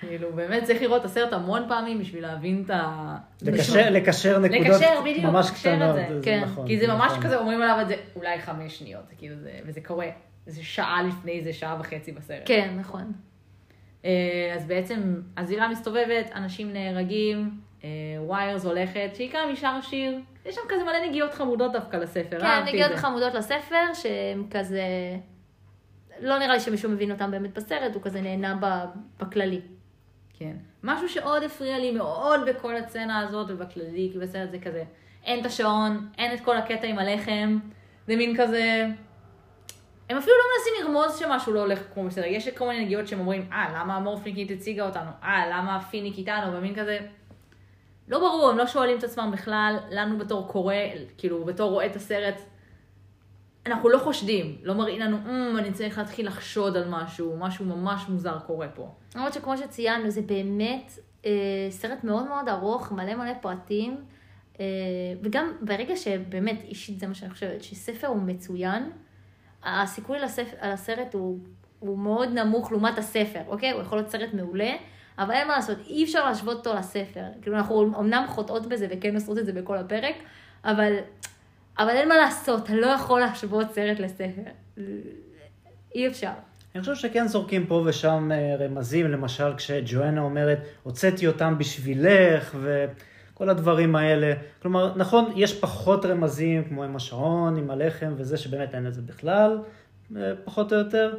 B: כאילו, באמת צריך לראות את הסרט המון פעמים בשביל להבין את ה...
C: לקשר, לקשר נקודות
B: לקשר, בדיוק,
C: ממש
B: לקשר את
C: קטנות.
B: זה.
A: כן.
C: נכון,
B: כי זה ממש
C: נכון.
B: כזה, אומרים עליו את זה אולי חמש שניות, זה כאילו זה, וזה קורה. זה שעה לפני זה, שעה וחצי בסרט.
A: כן, נכון.
B: אה, אז בעצם הזירה מסתובבת, אנשים נהרגים, אה, וויירס הולכת, שהיא גם נשאר השיר. יש שם כזה מלא נגיעות חמודות דווקא לספר,
A: כן, נגיעות. חמודות לספר, שהם כזה... לא נראה לי שמישהו מבין אותם באמת בסרט, הוא כזה נהנה בכללי.
B: כן. משהו שעוד הפריע לי מאוד בכל הסצנה הזאת ובכללי, כי בסרט זה כזה, אין את השעון, אין את כל הקטע עם הלחם, זה מין כזה... הם אפילו לא מנסים לרמוז שמשהו לא הולך כמו בסדר. יש כל מיני נגיעות שהם אומרים, אה, למה המורפניקית הציגה אותנו? אה, למה הפיניק איתנו? ומין כזה... לא ברור, הם לא שואלים את עצמם בכלל, לנו בתור קורא, כאילו, בתור רואה את הסרט, אנחנו לא חושדים, לא מראים לנו, אמ, אני צריך להתחיל לחשוד על משהו, משהו ממש מוזר קורה פה.
A: למרות שכמו שציינו, זה באמת אה, סרט מאוד מאוד ארוך, מלא מלא פרטים, אה, וגם ברגע שבאמת, אישית זה מה שאני חושבת, שספר הוא מצוין, הסיכוי לספר, על הסרט הוא, הוא מאוד נמוך לעומת הספר, אוקיי? הוא יכול להיות סרט מעולה, אבל אין מה לעשות, אי אפשר להשוות אותו לספר. כאילו, אנחנו אמנם חוטאות בזה וכן עושות את זה בכל הפרק, אבל, אבל אין מה לעשות, אתה לא יכול להשוות סרט לספר. אי אפשר.
C: אני חושב שכן זורקים פה ושם אה, רמזים, למשל כשג'ואנה אומרת, הוצאתי אותם בשבילך, וכל הדברים האלה. כלומר, נכון, יש פחות רמזים, כמו עם השעון, עם הלחם וזה, שבאמת אין את זה בכלל, אה, פחות או יותר.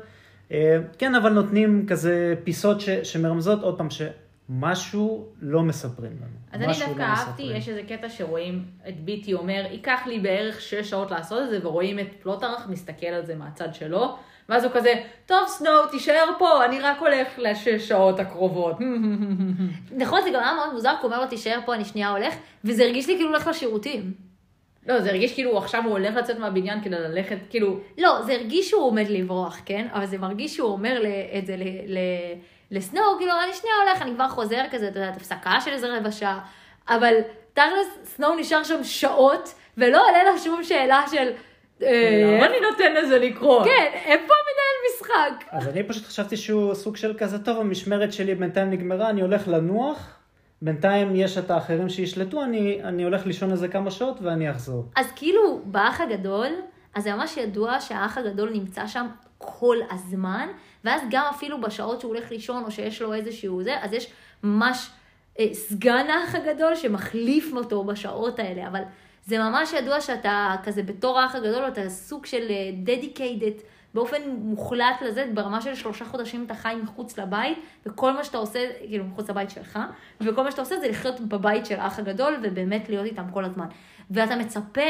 C: אה, כן, אבל נותנים כזה פיסות ש, שמרמזות, עוד פעם, שמשהו לא מספרים לנו.
B: אז אני
C: משהו
B: דווקא
C: לא
B: אהבתי. יש איזה קטע שרואים את ביטי אומר, ייקח לי בערך שש שעות לעשות את זה, ורואים את פלוטרח מסתכל על זה מהצד שלו, ואז הוא כזה, טוב סנואו, תישאר פה, אני רק הולך לשש שעות הקרובות.
A: נכון, זה גם היה מאוד מוזר, כי הוא אומר לו, תישאר פה, אני שנייה הולך, וזה הרגיש לי כאילו הולך לשירותים.
B: לא, זה הרגיש כאילו עכשיו הוא הולך לצאת מהבניין כדי ללכת, כאילו,
A: לא, זה הרגיש שהוא עומד לברוח, כן? אבל זה מרגיש שהוא אומר את זה לסנואו, כאילו, אני שנייה הולך, אני כבר חוזר כזה, אתה יודע, הפסקה של איזה רבע שעה. אבל תכלס, סנואו נשאר שם שעות, ולא עולה לה שום שאלה של... אה,
B: למה אני נותן לזה לקרות?
A: כן, איפה המנהל משחק?
C: אז אני פשוט חשבתי שהוא סוג של כזה, טוב, המשמרת שלי בינתיים נגמרה, אני הולך לנוח, בינתיים יש את האחרים שישלטו, אני, אני הולך לישון איזה כמה שעות ואני אחזור.
A: אז כאילו, באח הגדול, אז זה ממש ידוע שהאח הגדול נמצא שם כל הזמן, ואז גם אפילו בשעות שהוא הולך לישון, או שיש לו איזשהו זה, אז יש ממש אה, סגן האח הגדול שמחליף אותו בשעות האלה, אבל זה ממש ידוע שאתה כזה בתור האח הגדול, אתה סוג של דדיקיידד. באופן מוחלט לזה, ברמה של שלושה חודשים אתה חי מחוץ לבית, וכל מה שאתה עושה, כאילו מחוץ לבית שלך, וכל מה שאתה עושה זה לחיות בבית של האח הגדול, ובאמת להיות איתם כל הזמן. ואתה מצפה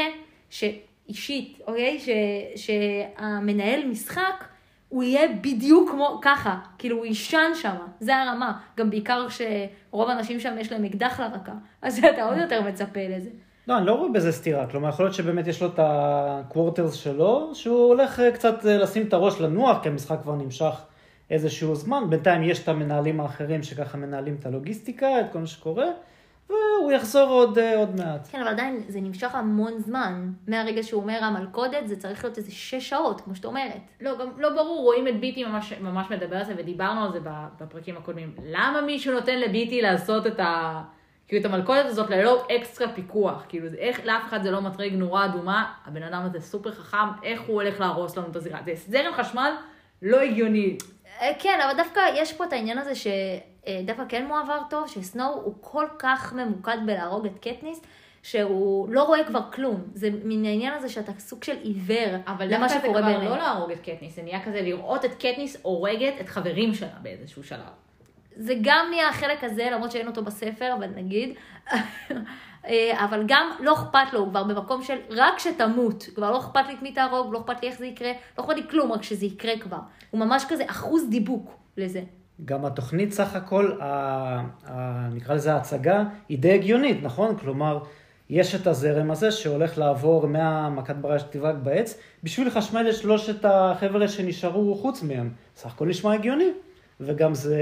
A: שאישית, אוקיי? ש, שהמנהל משחק, הוא יהיה בדיוק כמו ככה, כאילו הוא יישן שם, זה הרמה. גם בעיקר שרוב האנשים שם יש להם אקדח לרקה, אז אתה עוד יותר מצפה לזה.
C: לא, אני לא רואה בזה סתירה, כלומר, יכול להיות שבאמת יש לו את הקוורטרס שלו, שהוא הולך אה, קצת אה, לשים את הראש לנוח, כי המשחק כבר נמשך איזשהו זמן, בינתיים יש את המנהלים האחרים שככה מנהלים את הלוגיסטיקה, את כל מה שקורה, והוא יחזור עוד, אה, עוד מעט.
A: כן, אבל עדיין זה נמשך המון זמן. מהרגע שהוא אומר המלכודת, זה צריך להיות איזה שש שעות, כמו שאת אומרת.
B: לא, גם לא ברור, רואים את ביטי ממש, ממש מדבר על זה, ודיברנו על זה בפרקים הקודמים. למה מישהו נותן לביטי לעשות את ה... כאילו את המלכודת הזאת ללא אקסטרה פיקוח, כאילו זה איך לאף אחד זה לא מטריג נורה אדומה, הבן אדם הזה סופר חכם, איך הוא הולך להרוס לנו את הזירה. זה זרם חשמל לא הגיוני.
A: אה, כן, אבל דווקא יש פה את העניין הזה שדווקא כן מועבר טוב, שסנואו הוא כל כך ממוקד בלהרוג את קטניס, שהוא לא רואה כבר כלום. זה מן העניין הזה שאתה סוג של עיוור
B: אבל
A: למה
B: דווקא זה
A: שקורה
B: כבר. לא להרוג את קטניס, זה נהיה כזה לראות את קטניס הורגת את חברים שלה באיזשהו שלב.
A: זה גם נהיה החלק הזה, למרות שאין אותו בספר, אבל נגיד. אה, אבל גם לא אכפת לו, הוא כבר במקום של רק שתמות. כבר לא אכפת לי את מי תהרוג, לא אכפת לי איך זה יקרה, לא אכפת לי כלום, רק שזה יקרה כבר. הוא ממש כזה אחוז דיבוק לזה.
C: גם התוכנית סך הכל, ה, ה, נקרא לזה ההצגה, היא די הגיונית, נכון? כלומר, יש את הזרם הזה שהולך לעבור מהמכת בריה שתבעק בעץ, בשביל לחשמל את שלושת החבר'ה שנשארו חוץ מהם. סך הכל נשמע הגיוני. וגם זה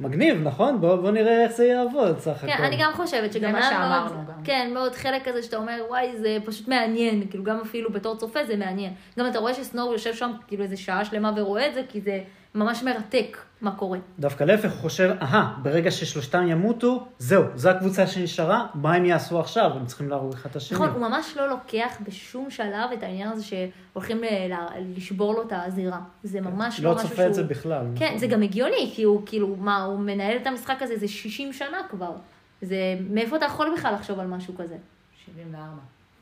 C: מגניב, נכון? בוא, בוא נראה איך זה יעבוד סך הכל.
A: כן, אני גם חושבת שגם היה
B: שאמרנו
A: מאוד,
B: גם.
A: כן, מאוד חלק כזה שאתה אומר, וואי, זה פשוט מעניין, כאילו גם אפילו בתור צופה זה מעניין. גם אתה רואה שסנואו יושב שם כאילו איזה שעה שלמה ורואה את זה, כי זה ממש מרתק מה קורה.
C: דווקא להפך, הוא חושב, אהה, ברגע ששלושתם ימותו, זהו, זו הקבוצה שנשארה, מה הם יעשו עכשיו? הם צריכים להרוג אחד את השני.
A: נכון, הוא ממש לא לוקח בשום שלב את העניין הזה שהולכים ל- ל- לשבור לו את הזירה. זה ממש לא
C: לא
A: משהו שהוא...
C: צופה את זה בכלל.
A: כן,
C: נכון.
A: זה גם הגיוני, כי הוא כאילו, מה, הוא מנהל את המשחק הזה, זה 60 שנה כבר. זה, מאיפה אתה יכול בכלל לחשוב על משהו כזה?
B: 74.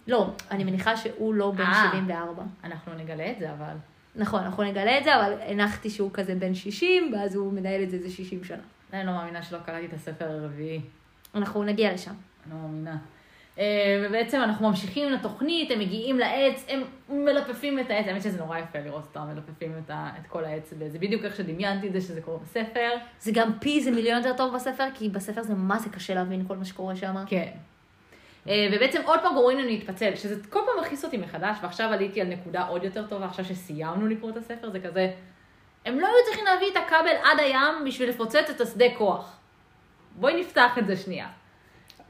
A: לא, אני מניחה שהוא לא בן
B: אה.
A: 74.
B: אנחנו נגלה את זה, אבל...
A: נכון, אנחנו נגלה את זה, אבל הנחתי שהוא כזה בן 60, ואז הוא מנהל את זה איזה 60 שנה.
B: עדיין לא מאמינה שלא קראתי את הספר הרביעי.
A: אנחנו נגיע לשם.
B: אני לא מאמינה. אה, ובעצם אנחנו ממשיכים לתוכנית, הם מגיעים לעץ, הם מלפפים את העץ, האמת שזה נורא יפה לראות אותם מלפפים את, ה, את כל העץ, וזה בדיוק איך שדמיינתי את זה שזה קורה בספר.
A: זה גם פי זה מיליון יותר טוב בספר, כי בספר זה מה זה קשה להבין כל מה שקורה שם.
B: כן. אה, ובעצם עוד פעם גורמים לנו להתפצל, שזה כל פעם מכעיס אותי מחדש, ועכשיו עליתי על נקודה עוד יותר טובה, עכשיו שסיימנו לקרוא את הספר, זה כזה, הם לא היו צריכים להביא את הכבל עד הים בשביל לפוצץ את השדה כוח. בואי נפתח את זה שנייה.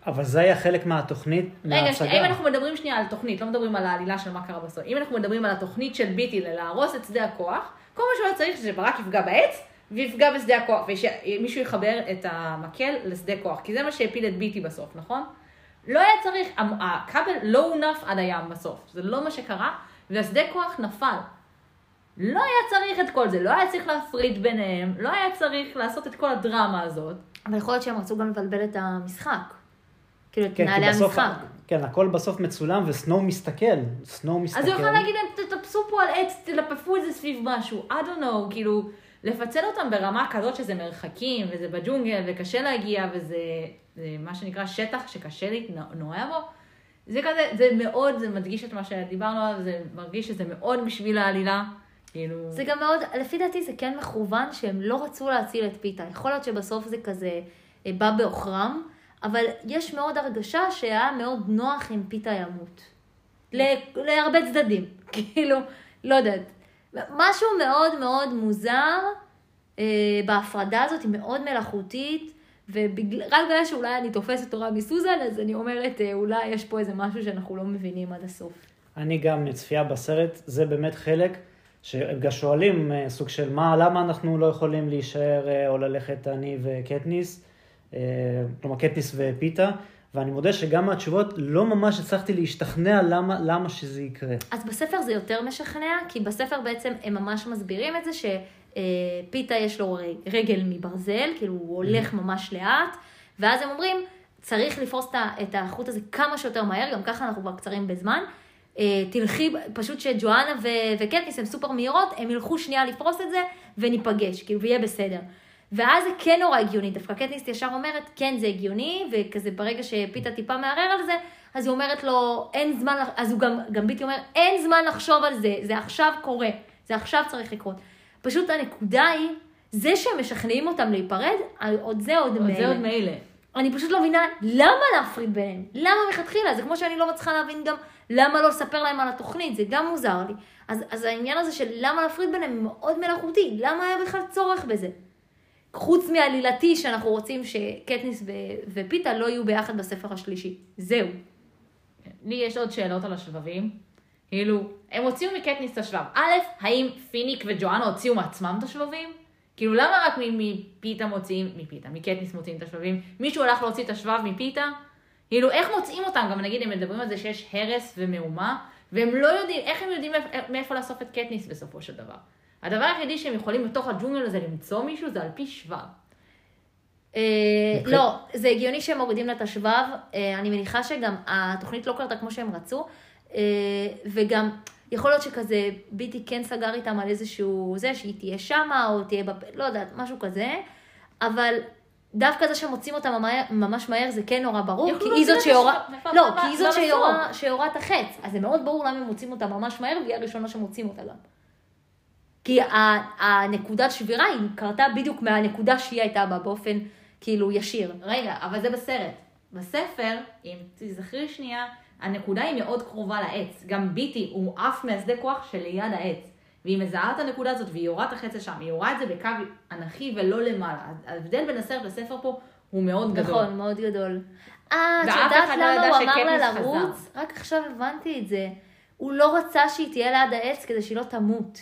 C: אבל זה היה חלק מהתוכנית,
B: רגע,
C: מההצגה.
B: שנייה, אם אנחנו מדברים שנייה על תוכנית, לא מדברים על העלילה של מה קרה בסוף, אם אנחנו מדברים על התוכנית של ביטי ללהרוס את שדה הכוח, כל מה שהוא היה צריך זה שברק יפגע בעץ, ויפגע בשדה הכוח, ושמישהו יחבר את המקל לשדה כוח, כי זה מה שהפיל את ביטי בסוף, נכון? לא היה צריך, הכבל לא הונף עד הים בסוף, זה לא מה שקרה, והשדה כוח נפל. לא היה צריך את כל זה, לא היה צריך להפריד ביניהם, לא היה צריך לעשות את כל הדרמה הזאת.
A: אבל יכול להיות שהם רצו גם לבלבל את המשחק. כאילו, את
C: כן,
A: מנהלי
C: בסוף,
A: המשחק.
C: כן, הכל בסוף מצולם וסנואו מסתכל, סנואו מסתכל.
B: אז הוא יכול להגיד להם, תטפסו פה על עץ, תלפפו את זה סביב משהו, I don't know, כאילו, לפצל אותם ברמה כזאת שזה מרחקים, וזה בג'ונגל, וקשה להגיע, וזה זה מה שנקרא שטח שקשה להתנועע בו, זה כזה, זה מאוד, זה מדגיש את מה שדיברנו עליו, זה מרגיש שזה מאוד בשביל העלילה, כאילו...
A: זה גם מאוד, לפי דעתי זה כן מכוון שהם לא רצו להציל את פיתה. יכול להיות שבסוף זה כזה אה, בא בעוכרם, אבל יש מאוד הרגשה שהיה מאוד נוח אם פיתה ימות. להרבה צדדים, כאילו, לא יודעת. משהו מאוד מאוד מוזר אה, בהפרדה הזאת, היא מאוד מלאכותית, ורק בגלל שאולי אני תופסת תורה מסוזן, אז אני אומרת, אה, אולי יש פה איזה משהו שאנחנו לא מבינים עד הסוף.
C: אני גם מצפייה בסרט, זה באמת חלק, שהם גם שואלים אה, סוג של מה, למה אנחנו לא יכולים להישאר אה, או ללכת אני וקטניס, אה, כלומר קטניס ופיתה, ואני מודה שגם מהתשובות לא ממש הצלחתי להשתכנע למה, למה שזה יקרה.
A: אז בספר זה יותר משכנע, כי בספר בעצם הם ממש מסבירים את זה שפיתה יש לו רגל מברזל, כאילו הוא הולך ממש לאט, ואז הם אומרים, צריך לפרוס את החוט הזה כמה שיותר מהר, גם ככה אנחנו כבר קצרים בזמן. אה, תלכי, פשוט שג'ואנה ו- וקטניס הן סופר מהירות, הם ילכו שנייה לפרוס את זה וניפגש, כאילו, ויהיה בסדר. ואז זה כן נורא הגיוני, דווקא קטניס ישר אומרת, כן, זה הגיוני, וכזה ברגע שפיתה טיפה מערער על זה, אז היא אומרת לו, אין זמן, לח-" אז הוא גם, גם ביטי אומר, אין זמן לחשוב על זה, זה עכשיו קורה, זה עכשיו צריך לקרות. פשוט הנקודה היא, זה שהם משכנעים אותם להיפרד, עוד זה עוד
B: עוד
A: מילא.
B: זה עוד מילא.
A: אני פשוט לא מבינה למה להפריד ביניהם, למה מלכתחילה, זה כמו שאני לא מצליחה להבין גם למה לא לספר להם על התוכנית, זה גם מוזר לי. אז, אז העניין הזה של למה להפריד ביניהם מאוד מלאכותי, למה היה בכלל צורך בזה? חוץ מעלילתי שאנחנו רוצים שקטניס ו- ופיתה לא יהיו ביחד בספר השלישי. זהו.
B: לי יש עוד שאלות על השבבים. כאילו, הם הוציאו מקטניס את השבב. א', האם פיניק וג'ואנה הוציאו מעצמם את השבבים? כאילו, למה רק מפיתה מוציאים, מפיתה, מקטניס מוציאים את השבבים? מישהו הלך להוציא את השבב מפיתה? כאילו, איך מוצאים אותם? גם נגיד, הם מדברים על זה שיש הרס ומהומה, והם לא יודעים, איך הם יודעים מאיפה לאסוף את קטניס בסופו של דבר? הדבר היחידי שהם יכולים בתוך הג'ונגל הזה למצוא מישהו זה על פי שבב.
A: אה,
C: מבחינת-
A: לא, זה הגיוני שהם מורידים לה את השבב, אה, אני מניחה שגם התוכנית לא קרתה כמו שהם רצו, אה, וגם יכול להיות שכזה ביטי כן סגר איתם על איזשהו זה, שהיא תהיה שמה או תהיה, בפ... לא יודעת, משהו כזה, אבל דווקא זה שמוצאים אותה ממש, ממש מהר זה כן נורא ברור, כי היא זאת
B: את
A: שיורה, לא, כי היא זאת שיורה את החץ, אז זה מאוד ברור למה הם מוצאים אותה ממש מהר, והיא הראשונה שמוצאים אותה גם. כי הנקודת שבירה היא קרתה בדיוק מהנקודה שהיא הייתה בה באופן כאילו ישיר.
B: רגע, אבל זה בסרט. בספר, אם תזכרי שנייה, הנקודה היא מאוד קרובה לעץ. גם ביטי הוא עף מהשדה כוח שליד העץ. והיא מזהה את הנקודה הזאת והיא יורה את החץ לשם. היא יורה את זה בקו אנכי ולא למעלה. אז ההבדל בין הסרט לספר פה הוא מאוד גדול.
A: נכון, מאוד גדול. אה, את יודעת
B: לא
A: למה הוא אמר לה לרוץ? רק עכשיו הבנתי את זה. הוא לא רצה שהיא תהיה ליד העץ כדי שהיא לא תמות.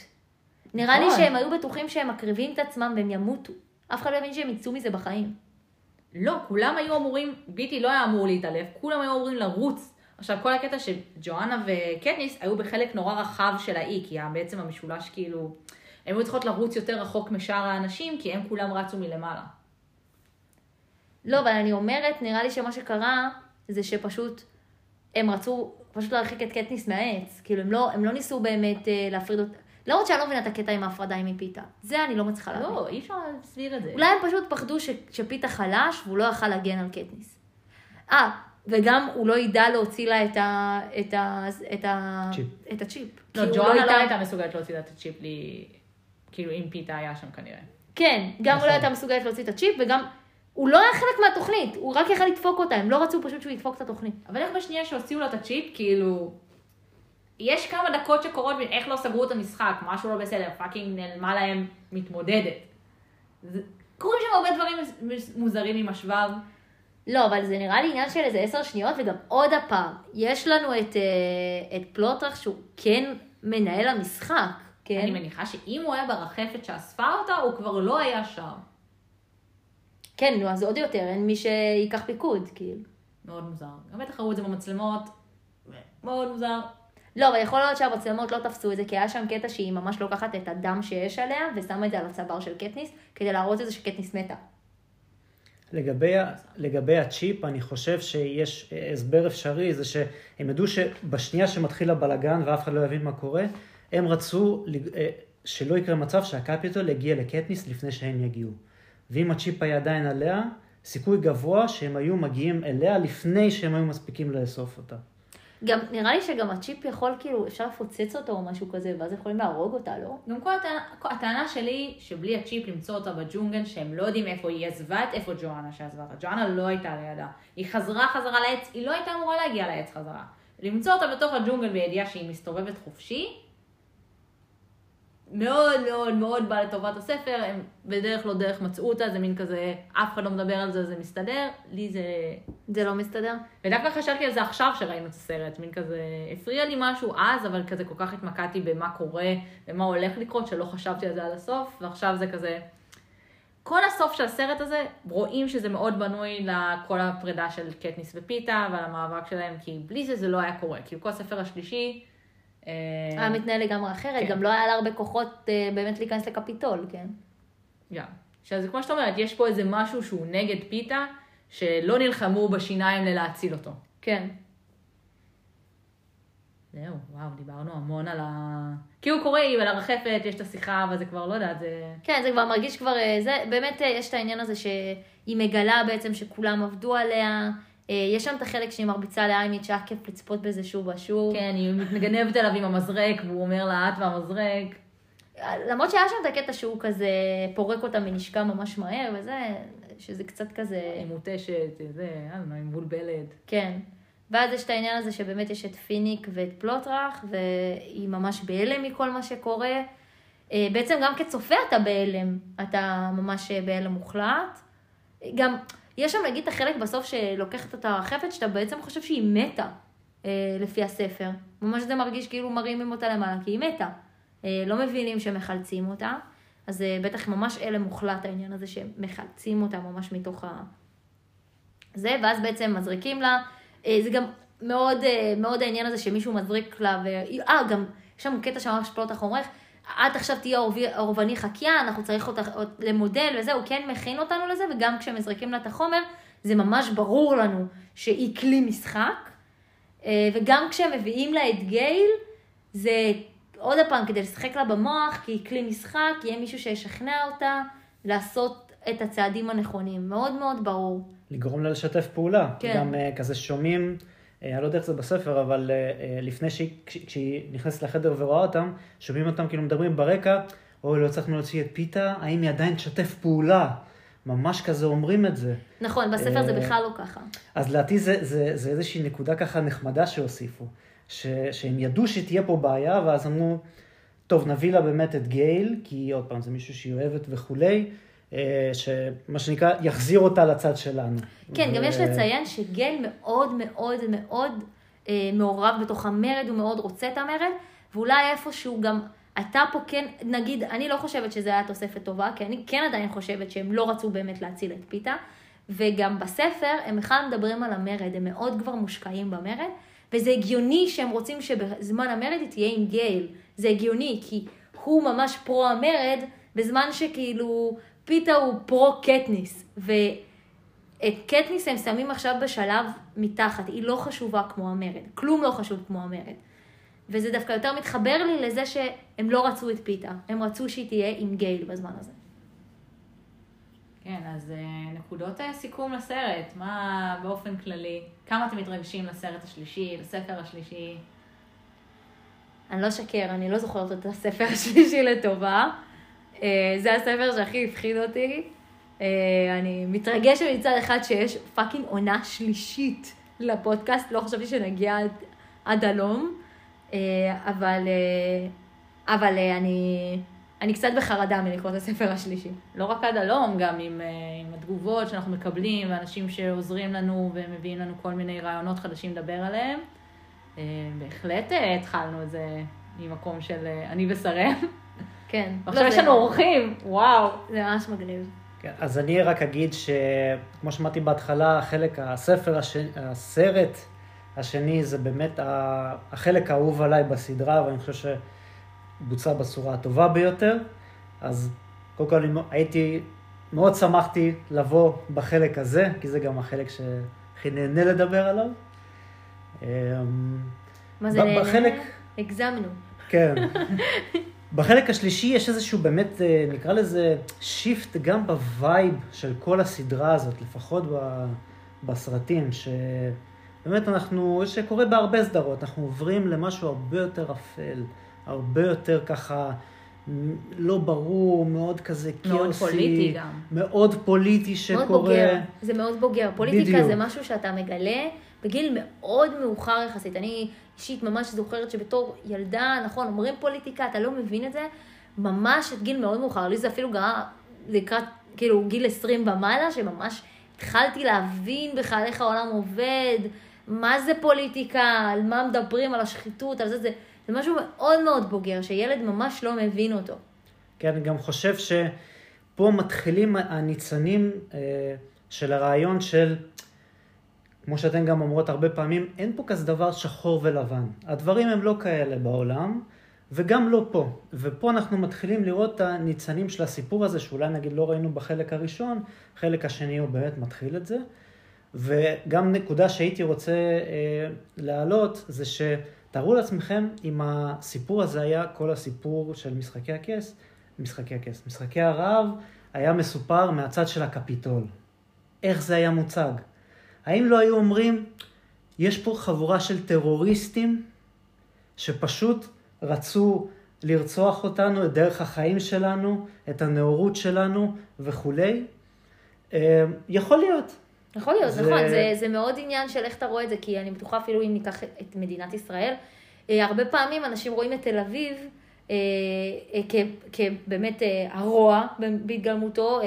A: נראה לי
B: נכון.
A: שהם היו בטוחים שהם מקריבים את עצמם והם ימותו. אף אחד לא הבין שהם יצאו מזה בחיים.
B: לא, כולם היו אמורים, ביטי לא היה אמור להתעלף, כולם היו אמורים לרוץ. עכשיו, כל הקטע שג'ואנה וקטניס היו בחלק נורא רחב של האי, כי בעצם המשולש כאילו, הם היו צריכות לרוץ יותר רחוק משאר האנשים, כי הם כולם רצו מלמעלה.
A: לא, אבל אני אומרת, נראה לי שמה שקרה זה שפשוט הם רצו פשוט להרחיק את קטניס מהעץ. כאילו, הם לא, הם לא ניסו באמת אה, להפריד אותה. למרות שאני לא מבינה את הקטע עם ההפרדה עם פיתה. זה אני לא מצליחה להבין.
B: לא, אי אפשר להסביר את זה.
A: אולי הם פשוט פחדו ש, שפיתה חלש והוא לא יכל להגן על קטניס. אה, וגם הוא לא ידע להוציא לה את, ה, את, ה, את, ה,
C: צ'יפ.
A: את הצ'יפ.
B: לא, ג'ואנה לא
A: ידע-
B: הייתה מסוגלת להוציא לה את הצ'יפ לי, כאילו אם פיתה היה שם כנראה.
A: כן, גם
C: נכון.
A: הוא לא הייתה מסוגלת להוציא את הצ'יפ, וגם הוא לא היה חלק מהתוכנית, הוא רק יכל לדפוק אותה, הם לא רצו פשוט שהוא ידפוק את התוכנית.
B: אבל איך בשנייה שהוציאו לה את הצ'יפ, כאילו... יש כמה דקות שקורות, איך לא סגרו את המשחק, משהו לא בסדר, fucking נעלמה להם מתמודדת. זה- קורים שם הרבה דברים מוז- מוזרים עם השבב.
A: לא, אבל זה נראה לי עניין של איזה עשר שניות, וגם עוד הפעם, יש לנו את, אה, את פלוטרח שהוא כן מנהל המשחק, כן?
B: אני מניחה שאם הוא היה ברחפת שאספה אותה, הוא כבר לא היה שם.
A: כן, נו, אז עוד יותר, אין מי שייקח פיקוד, כאילו.
B: מאוד מוזר. גם בטח ראו את זה במצלמות, מאוד מוזר.
A: לא, אבל יכול להיות שהמצלמות לא תפסו את זה, כי היה שם קטע שהיא ממש לוקחת את הדם שיש עליה, ושמה את זה על הצוואר של קטניס, כדי להראות את זה שקטניס מתה.
C: לגבי, לגבי הצ'יפ, אני חושב שיש הסבר אפשרי, זה שהם ידעו שבשנייה שמתחיל הבלגן ואף אחד לא יבין מה קורה, הם רצו אה, שלא יקרה מצב שהקפיטול יגיע לקטניס לפני שהם יגיעו. ואם הצ'יפ היה עדיין עליה, סיכוי גבוה שהם היו מגיעים אליה לפני שהם היו מספיקים לאסוף אותה.
A: גם, נראה לי שגם הצ'יפ יכול, כאילו, אפשר לפוצץ אותו או משהו כזה, ואז יכולים להרוג אותה, לא?
B: גם כל הטענה, הטענה שלי, שבלי הצ'יפ למצוא אותה בג'ונגל, שהם לא יודעים איפה היא עזבה את איפה ג'ואנה שעזבה אותה. ג'ואנה לא הייתה לידה. היא חזרה חזרה לעץ, היא לא הייתה אמורה להגיע לעץ חזרה. למצוא אותה בתוך הג'ונגל בידיעה שהיא מסתובבת חופשי, מאוד מאוד מאוד בא לטובת הספר, הם בדרך לא דרך מצאו אותה, זה מין כזה, אף אחד לא מדבר על זה, זה מסתדר, לי זה...
A: זה לא מסתדר?
B: ודווקא חשבתי על זה עכשיו שראינו את הסרט, מין כזה, הפריע לי משהו אז, אבל כזה כל כך התמקדתי במה קורה ומה הולך לקרות, שלא חשבתי על זה עד הסוף, ועכשיו זה כזה... כל הסוף של הסרט הזה, רואים שזה מאוד בנוי לכל הפרידה של קטניס ופיתה ועל המאבק שלהם, כי בלי זה זה לא היה קורה. כאילו כל הספר השלישי... אה,
A: היה מתנהל לגמרי אחרת,
B: כן.
A: גם לא היה לה הרבה כוחות אה, באמת להיכנס לקפיטול, כן?
B: גם. עכשיו, זה כמו שאת אומרת, יש פה איזה משהו שהוא נגד פיתה, שלא נלחמו בשיניים ללהציל אותו.
A: כן.
B: זהו, וואו, דיברנו המון על ה... כאילו קורה, היא על הרחפת, יש את השיחה, אבל זה כבר, לא יודעת, זה...
A: כן, זה כבר מרגיש כבר, אה, זה, באמת יש את העניין הזה שהיא מגלה בעצם שכולם עבדו עליה. אה, יש שם את החלק שהיא מרביצה לאיימית שהיה כיף לצפות בזה שוב ושוב.
B: כן, היא מגנבת אליו עם המזרק, והוא אומר לה, את והמזרק.
A: למרות שהיה שם את הקטע שהוא כזה פורק אותה מנשקה ממש מהר וזה, שזה קצת כזה,
B: היא מותשת, זה, אה, לא, היא מבולבלת.
A: כן. ואז יש את העניין הזה שבאמת יש את פיניק ואת פלוטראח, והיא ממש בהלם מכל מה שקורה. אה, בעצם גם כצופה אתה בהלם, אתה ממש אה, בהלם מוחלט. גם, יש שם נגיד את החלק בסוף שלוקחת את הרחפת, שאתה בעצם חושב שהיא מתה, אה, לפי הספר. ממש זה מרגיש כאילו מרימים אותה למעלה, כי היא מתה. אה, לא מבינים שמחלצים אותה. אז אה, בטח ממש הלם מוחלט העניין הזה שמחלצים אותה ממש מתוך ה... זה, ואז בעצם מזריקים לה. אה, זה גם מאוד, אה, מאוד העניין הזה שמישהו מזריק לה, ו... אה, גם, יש שם קטע שממש פלוטח אומרך, את עכשיו תהיה עורבני חקייה, אנחנו צריך אותך למודל וזה, הוא כן מכין אותנו לזה, וגם כשמזריקים לה את החומר, זה ממש ברור לנו שהיא כלי משחק. אה, וגם כשהם מביאים לה את גייל, זה עוד פעם כדי לשחק לה במוח, כי היא כלי משחק, יהיה מישהו שישכנע אותה לעשות את הצעדים הנכונים. מאוד מאוד ברור.
C: לגרום לה לשתף פעולה.
A: כן.
C: גם uh, כזה שומעים, אני לא יודע איך זה בספר, אבל uh, uh, לפני שהיא, כש- כשהיא נכנסת לחדר ורואה אותם, שומעים אותם כאילו מדברים ברקע, אוי, לא הצלחנו להוציא את פיתה, האם היא עדיין תשתף פעולה? ממש כזה אומרים את זה.
A: נכון, בספר זה
C: אה,
A: בכלל לא ככה.
C: אז לדעתי זה, זה, זה איזושהי נקודה ככה נחמדה שהוסיפו. ש, שהם ידעו שתהיה פה בעיה, ואז אמרו, טוב, נביא לה באמת את גייל, כי עוד פעם, זה מישהו שהיא אוהבת וכולי, אה, שמה שנקרא, יחזיר אותה לצד שלנו.
A: כן,
C: ו-
A: גם יש לציין שגל מאוד מאוד מאוד אה, מעורב בתוך המרד, הוא מאוד רוצה את המרד, ואולי איפשהו גם, אתה פה כן, נגיד, אני לא חושבת שזה היה תוספת טובה, כי אני כן עדיין חושבת שהם לא רצו באמת להציל את פיתה, וגם בספר הם בכלל מדברים על המרד, הם מאוד כבר מושקעים במרד, וזה הגיוני שהם רוצים שבזמן המרד היא תהיה עם גייל, זה הגיוני, כי הוא ממש פרו המרד, בזמן שכאילו פיתה הוא פרו קטניס, ו... את קטניס הם שמים עכשיו בשלב מתחת, היא לא חשובה כמו המרד, כלום לא חשוב כמו המרד. וזה דווקא יותר מתחבר לי לזה שהם לא רצו את פיתה, הם רצו שהיא תהיה עם גייל בזמן הזה.
B: כן, אז אה, נקודות אה, סיכום לסרט, מה באופן כללי, כמה אתם מתרגשים לסרט השלישי, לספר השלישי?
A: אני לא אשקר, אני לא זוכרת את הספר השלישי לטובה. אה, זה הספר שהכי הפחיד אותי. אה, אני מתרגשת מצד אחד שיש פאקינג עונה שלישית לפודקאסט, לא חשבתי שנגיע עד, עד הלום, אה, אבל, אבל אני, אני קצת בחרדה מלקרוא את הספר השלישי.
B: לא רק עד הלום, גם עם, עם התגובות שאנחנו מקבלים, ואנשים שעוזרים לנו ומביאים לנו כל מיני רעיונות חדשים לדבר עליהם. בהחלט התחלנו את זה ממקום של אני ושרם.
A: כן.
B: ועכשיו יש לנו אורחים, וואו.
A: זה ממש מגניב.
C: כן, אז אני רק אגיד שכמו שאמרתי בהתחלה, חלק הספר, השני, הסרט השני זה באמת החלק האהוב עליי בסדרה, ואני חושב שבוצע בצורה הטובה ביותר. אז קודם כל הייתי, מאוד שמחתי לבוא בחלק הזה, כי זה גם החלק שהכי נהנה לדבר עליו.
A: מה זה נהנה? בחלק... הגזמנו.
C: כן. בחלק השלישי יש איזשהו באמת, אה, נקרא לזה, shift גם ב vibe של כל הסדרה הזאת, לפחות בסרטים, שבאמת אנחנו, שקורה בהרבה סדרות, אנחנו עוברים למשהו הרבה יותר אפל, הרבה יותר ככה... לא ברור, מאוד כזה קיוסי.
B: מאוד פוליטי גם.
C: מאוד פוליטי שקורה. מאוד
A: בוגר, זה מאוד בוגר. פוליטיקה בדיוק. זה משהו שאתה מגלה בגיל מאוד מאוחר יחסית. אני אישית ממש זוכרת שבתור ילדה, נכון, אומרים פוליטיקה, אתה לא מבין את זה, ממש עד גיל מאוד מאוחר. לי זה אפילו גם לקראת, כאילו, גיל 20 ומעלה, שממש התחלתי להבין בכלל איך העולם עובד, מה זה פוליטיקה, על מה מדברים, על השחיתות, על זה, זה, זה משהו מאוד מאוד בוגר, שילד ממש לא מבין אותו.
C: כן, אני גם חושב שפה מתחילים הניצנים אה, של הרעיון של כמו שאתן גם אומרות הרבה פעמים, אין פה כזה דבר שחור ולבן. הדברים הם לא כאלה בעולם, וגם לא פה. ופה אנחנו מתחילים לראות את הניצנים של הסיפור הזה, שאולי נגיד לא ראינו בחלק הראשון, חלק השני הוא באמת מתחיל את זה. וגם נקודה שהייתי רוצה אה, להעלות, זה שתארו לעצמכם אם הסיפור הזה היה כל הסיפור של משחקי הכס, משחקי הכס, משחקי הרעב, היה מסופר מהצד של הקפיטול. איך זה היה מוצג? האם לא היו אומרים, יש פה חבורה של טרוריסטים שפשוט רצו לרצוח אותנו, את דרך החיים שלנו, את הנאורות שלנו וכולי? אה, יכול להיות.
A: יכול להיות, זה... נכון, זה, זה מאוד עניין של איך אתה רואה את זה, כי אני בטוחה אפילו אם ניקח את מדינת ישראל, אה, הרבה פעמים אנשים רואים את תל אביב אה, כבאמת הרוע בהתגלמותו,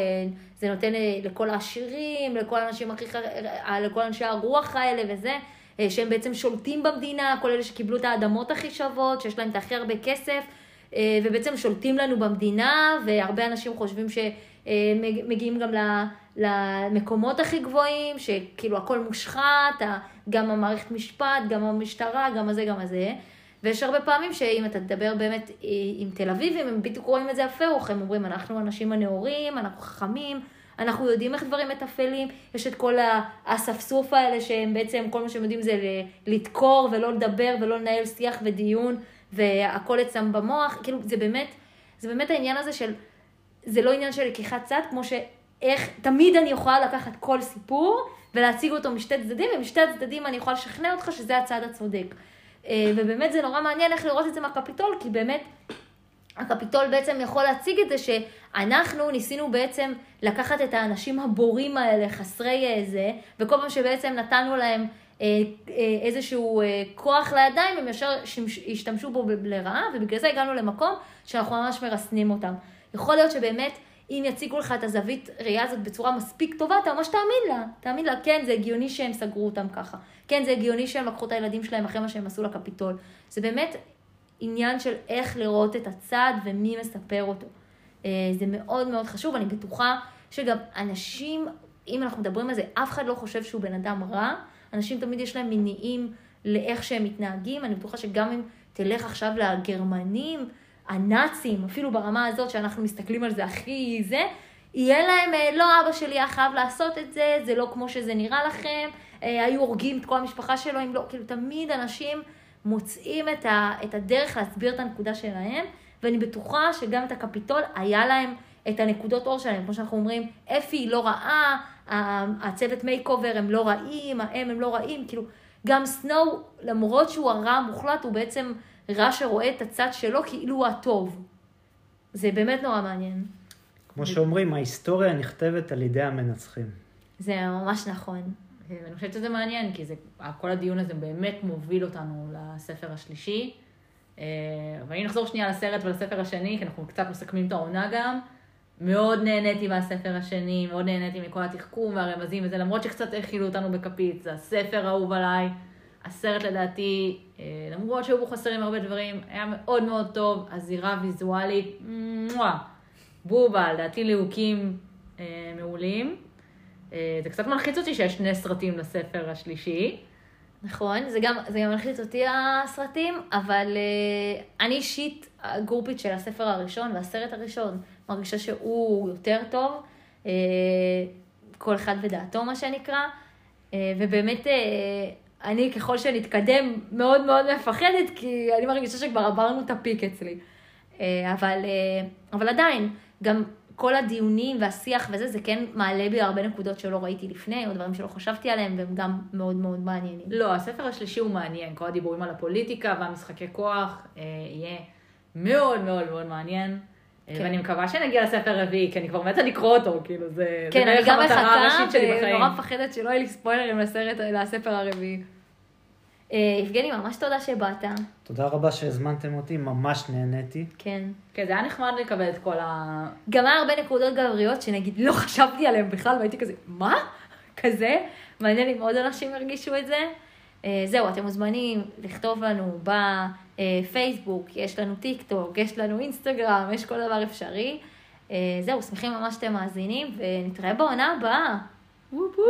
A: זה נותן אה, לכל העשירים, לכל האנשים הכי, אה, לכל אנשי הרוח האלה וזה, אה, שהם בעצם שולטים במדינה, כל אלה שקיבלו את האדמות הכי שוות, שיש להם את הכי הרבה כסף, ובעצם שולטים לנו במדינה, והרבה אנשים חושבים שמגיעים גם למקומות הכי גבוהים, שכאילו הכל מושחת, גם המערכת משפט, גם המשטרה, גם הזה, גם הזה. ויש הרבה פעמים שאם אתה תדבר באמת עם תל אביבים, הם בדיוק רואים את זה הפוך, הם אומרים, אנחנו אנשים הנאורים, אנחנו חכמים, אנחנו יודעים איך דברים מתפעלים, יש את כל האספסוף האלה שהם בעצם, כל מה שהם יודעים זה לדקור ולא לדבר ולא לנהל שיח ודיון, והכל אצלם במוח, כאילו זה באמת, זה באמת העניין הזה של, זה לא עניין של לקיחת צד, כמו שאיך, תמיד אני יכולה לקחת כל סיפור ולהציג אותו משתי צדדים, ומשתי הצדדים אני יכולה לשכנע אותך שזה הצד הצודק. אה, ובאמת זה נורא מעניין איך לראות את זה מהקפיטול, כי באמת הקפיטול בעצם יכול להציג את זה שאנחנו ניסינו בעצם לקחת את האנשים הבורים האלה, חסרי איזה, וכל פעם שבעצם נתנו להם אה, אה, איזשהו כוח לידיים, הם ישר השתמשו בו לרעה, ובגלל זה הגענו למקום שאנחנו ממש מרסנים אותם. יכול להיות שבאמת אם יציגו לך את הזווית ראייה הזאת בצורה מספיק טובה, אתה ממש תאמין לה. תאמין לה, כן, זה הגיוני שהם סגרו אותם ככה. כן, זה הגיוני שהם לקחו את הילדים שלהם אחרי מה שהם עשו לקפיטול. זה באמת עניין של איך לראות את הצד ומי מספר אותו. אה, זה מאוד מאוד חשוב, אני בטוחה שגם אנשים, אם אנחנו מדברים על זה, אף אחד לא חושב שהוא בן אדם רע. אנשים תמיד יש להם מניעים לאיך שהם מתנהגים. אני בטוחה שגם אם תלך עכשיו לגרמנים, הנאצים, אפילו ברמה הזאת שאנחנו מסתכלים על זה הכי זה, יהיה להם, אה, לא אבא שלי היה חייב לעשות את זה, זה לא כמו שזה נראה לכם, אה, היו הורגים את כל המשפחה שלו, אם לא, כאילו תמיד אנשים מוצאים את, ה, את הדרך להסביר את הנקודה שלהם, ואני בטוחה שגם את הקפיטול היה להם את הנקודות אור שלהם, כמו שאנחנו אומרים, אפי לא רעה, ה- הצוות makeover הם לא רעים, הם הם לא רעים, כאילו, גם סנואו, למרות שהוא הרע המוחלט, הוא בעצם רע שרואה את הצד שלו כאילו הוא הטוב. זה באמת נורא מעניין.
C: כמו שאומרים, ההיסטוריה נכתבת על ידי המנצחים.
A: זה ממש נכון.
B: ואני חושבת שזה מעניין, כי זה, כל הדיון הזה באמת מוביל אותנו לספר השלישי. אה, אבל אם נחזור שנייה לסרט ולספר השני, כי אנחנו קצת מסכמים את העונה גם. מאוד נהניתי מהספר השני, מאוד נהניתי מכל התחכום והרמזים וזה, למרות שקצת הכילו אותנו בכפית, זה הספר האהוב עליי. הסרט לדעתי, אה, למרות שהיו בו חסרים הרבה דברים, היה מאוד מאוד טוב, הזירה ויזואלית, מואה, בובה, לדעתי ליהוקים אה, מעולים. אה, זה קצת מלחיץ אותי שיש שני סרטים לספר השלישי.
A: נכון, זה גם, זה גם מלחיץ אותי הסרטים, אבל uh, אני אישית הגרופית של הספר הראשון והסרט הראשון, מרגישה שהוא יותר טוב, uh, כל אחד ודעתו מה שנקרא, uh, ובאמת uh, אני ככל שנתקדם מאוד מאוד מפחדת, כי אני מרגישה שכבר עברנו את הפיק אצלי. Uh, אבל, uh, אבל עדיין, גם כל הדיונים והשיח וזה, זה כן מעלה בי הרבה נקודות שלא ראיתי לפני, או דברים שלא חשבתי עליהם, והם גם מאוד מאוד מעניינים.
B: לא, הספר השלישי הוא מעניין, כל הדיבורים על הפוליטיקה והמשחקי כוח אה, יהיה מאוד מאוד מאוד מעניין. כן.
A: כן.
B: ואני מקווה שנגיע לספר רביעי, כי אני כבר מתה לקרוא אותו, כאילו זה,
A: כן,
B: זה
A: אני גם מחכה. ונורא מפחדת שלא יהיו לי ספוילרים לסרט, לספר הרביעי. אה, יבגני, ממש תודה שבאת.
C: תודה רבה שהזמנתם אותי, ממש נהניתי.
A: כן.
B: כן, זה היה נחמד לקבל את כל ה...
A: גם היה הרבה נקודות גבריות שנגיד לא חשבתי עליהן בכלל, והייתי כזה, מה? כזה. מעניין אם עוד אנשים הרגישו את זה. אה, זהו, אתם מוזמנים לכתוב לנו בפייסבוק, יש לנו טיק טוק, יש לנו אינסטגרם, יש כל דבר אפשרי. אה, זהו, שמחים ממש שאתם מאזינים, ונתראה בעונה הבאה. וופו!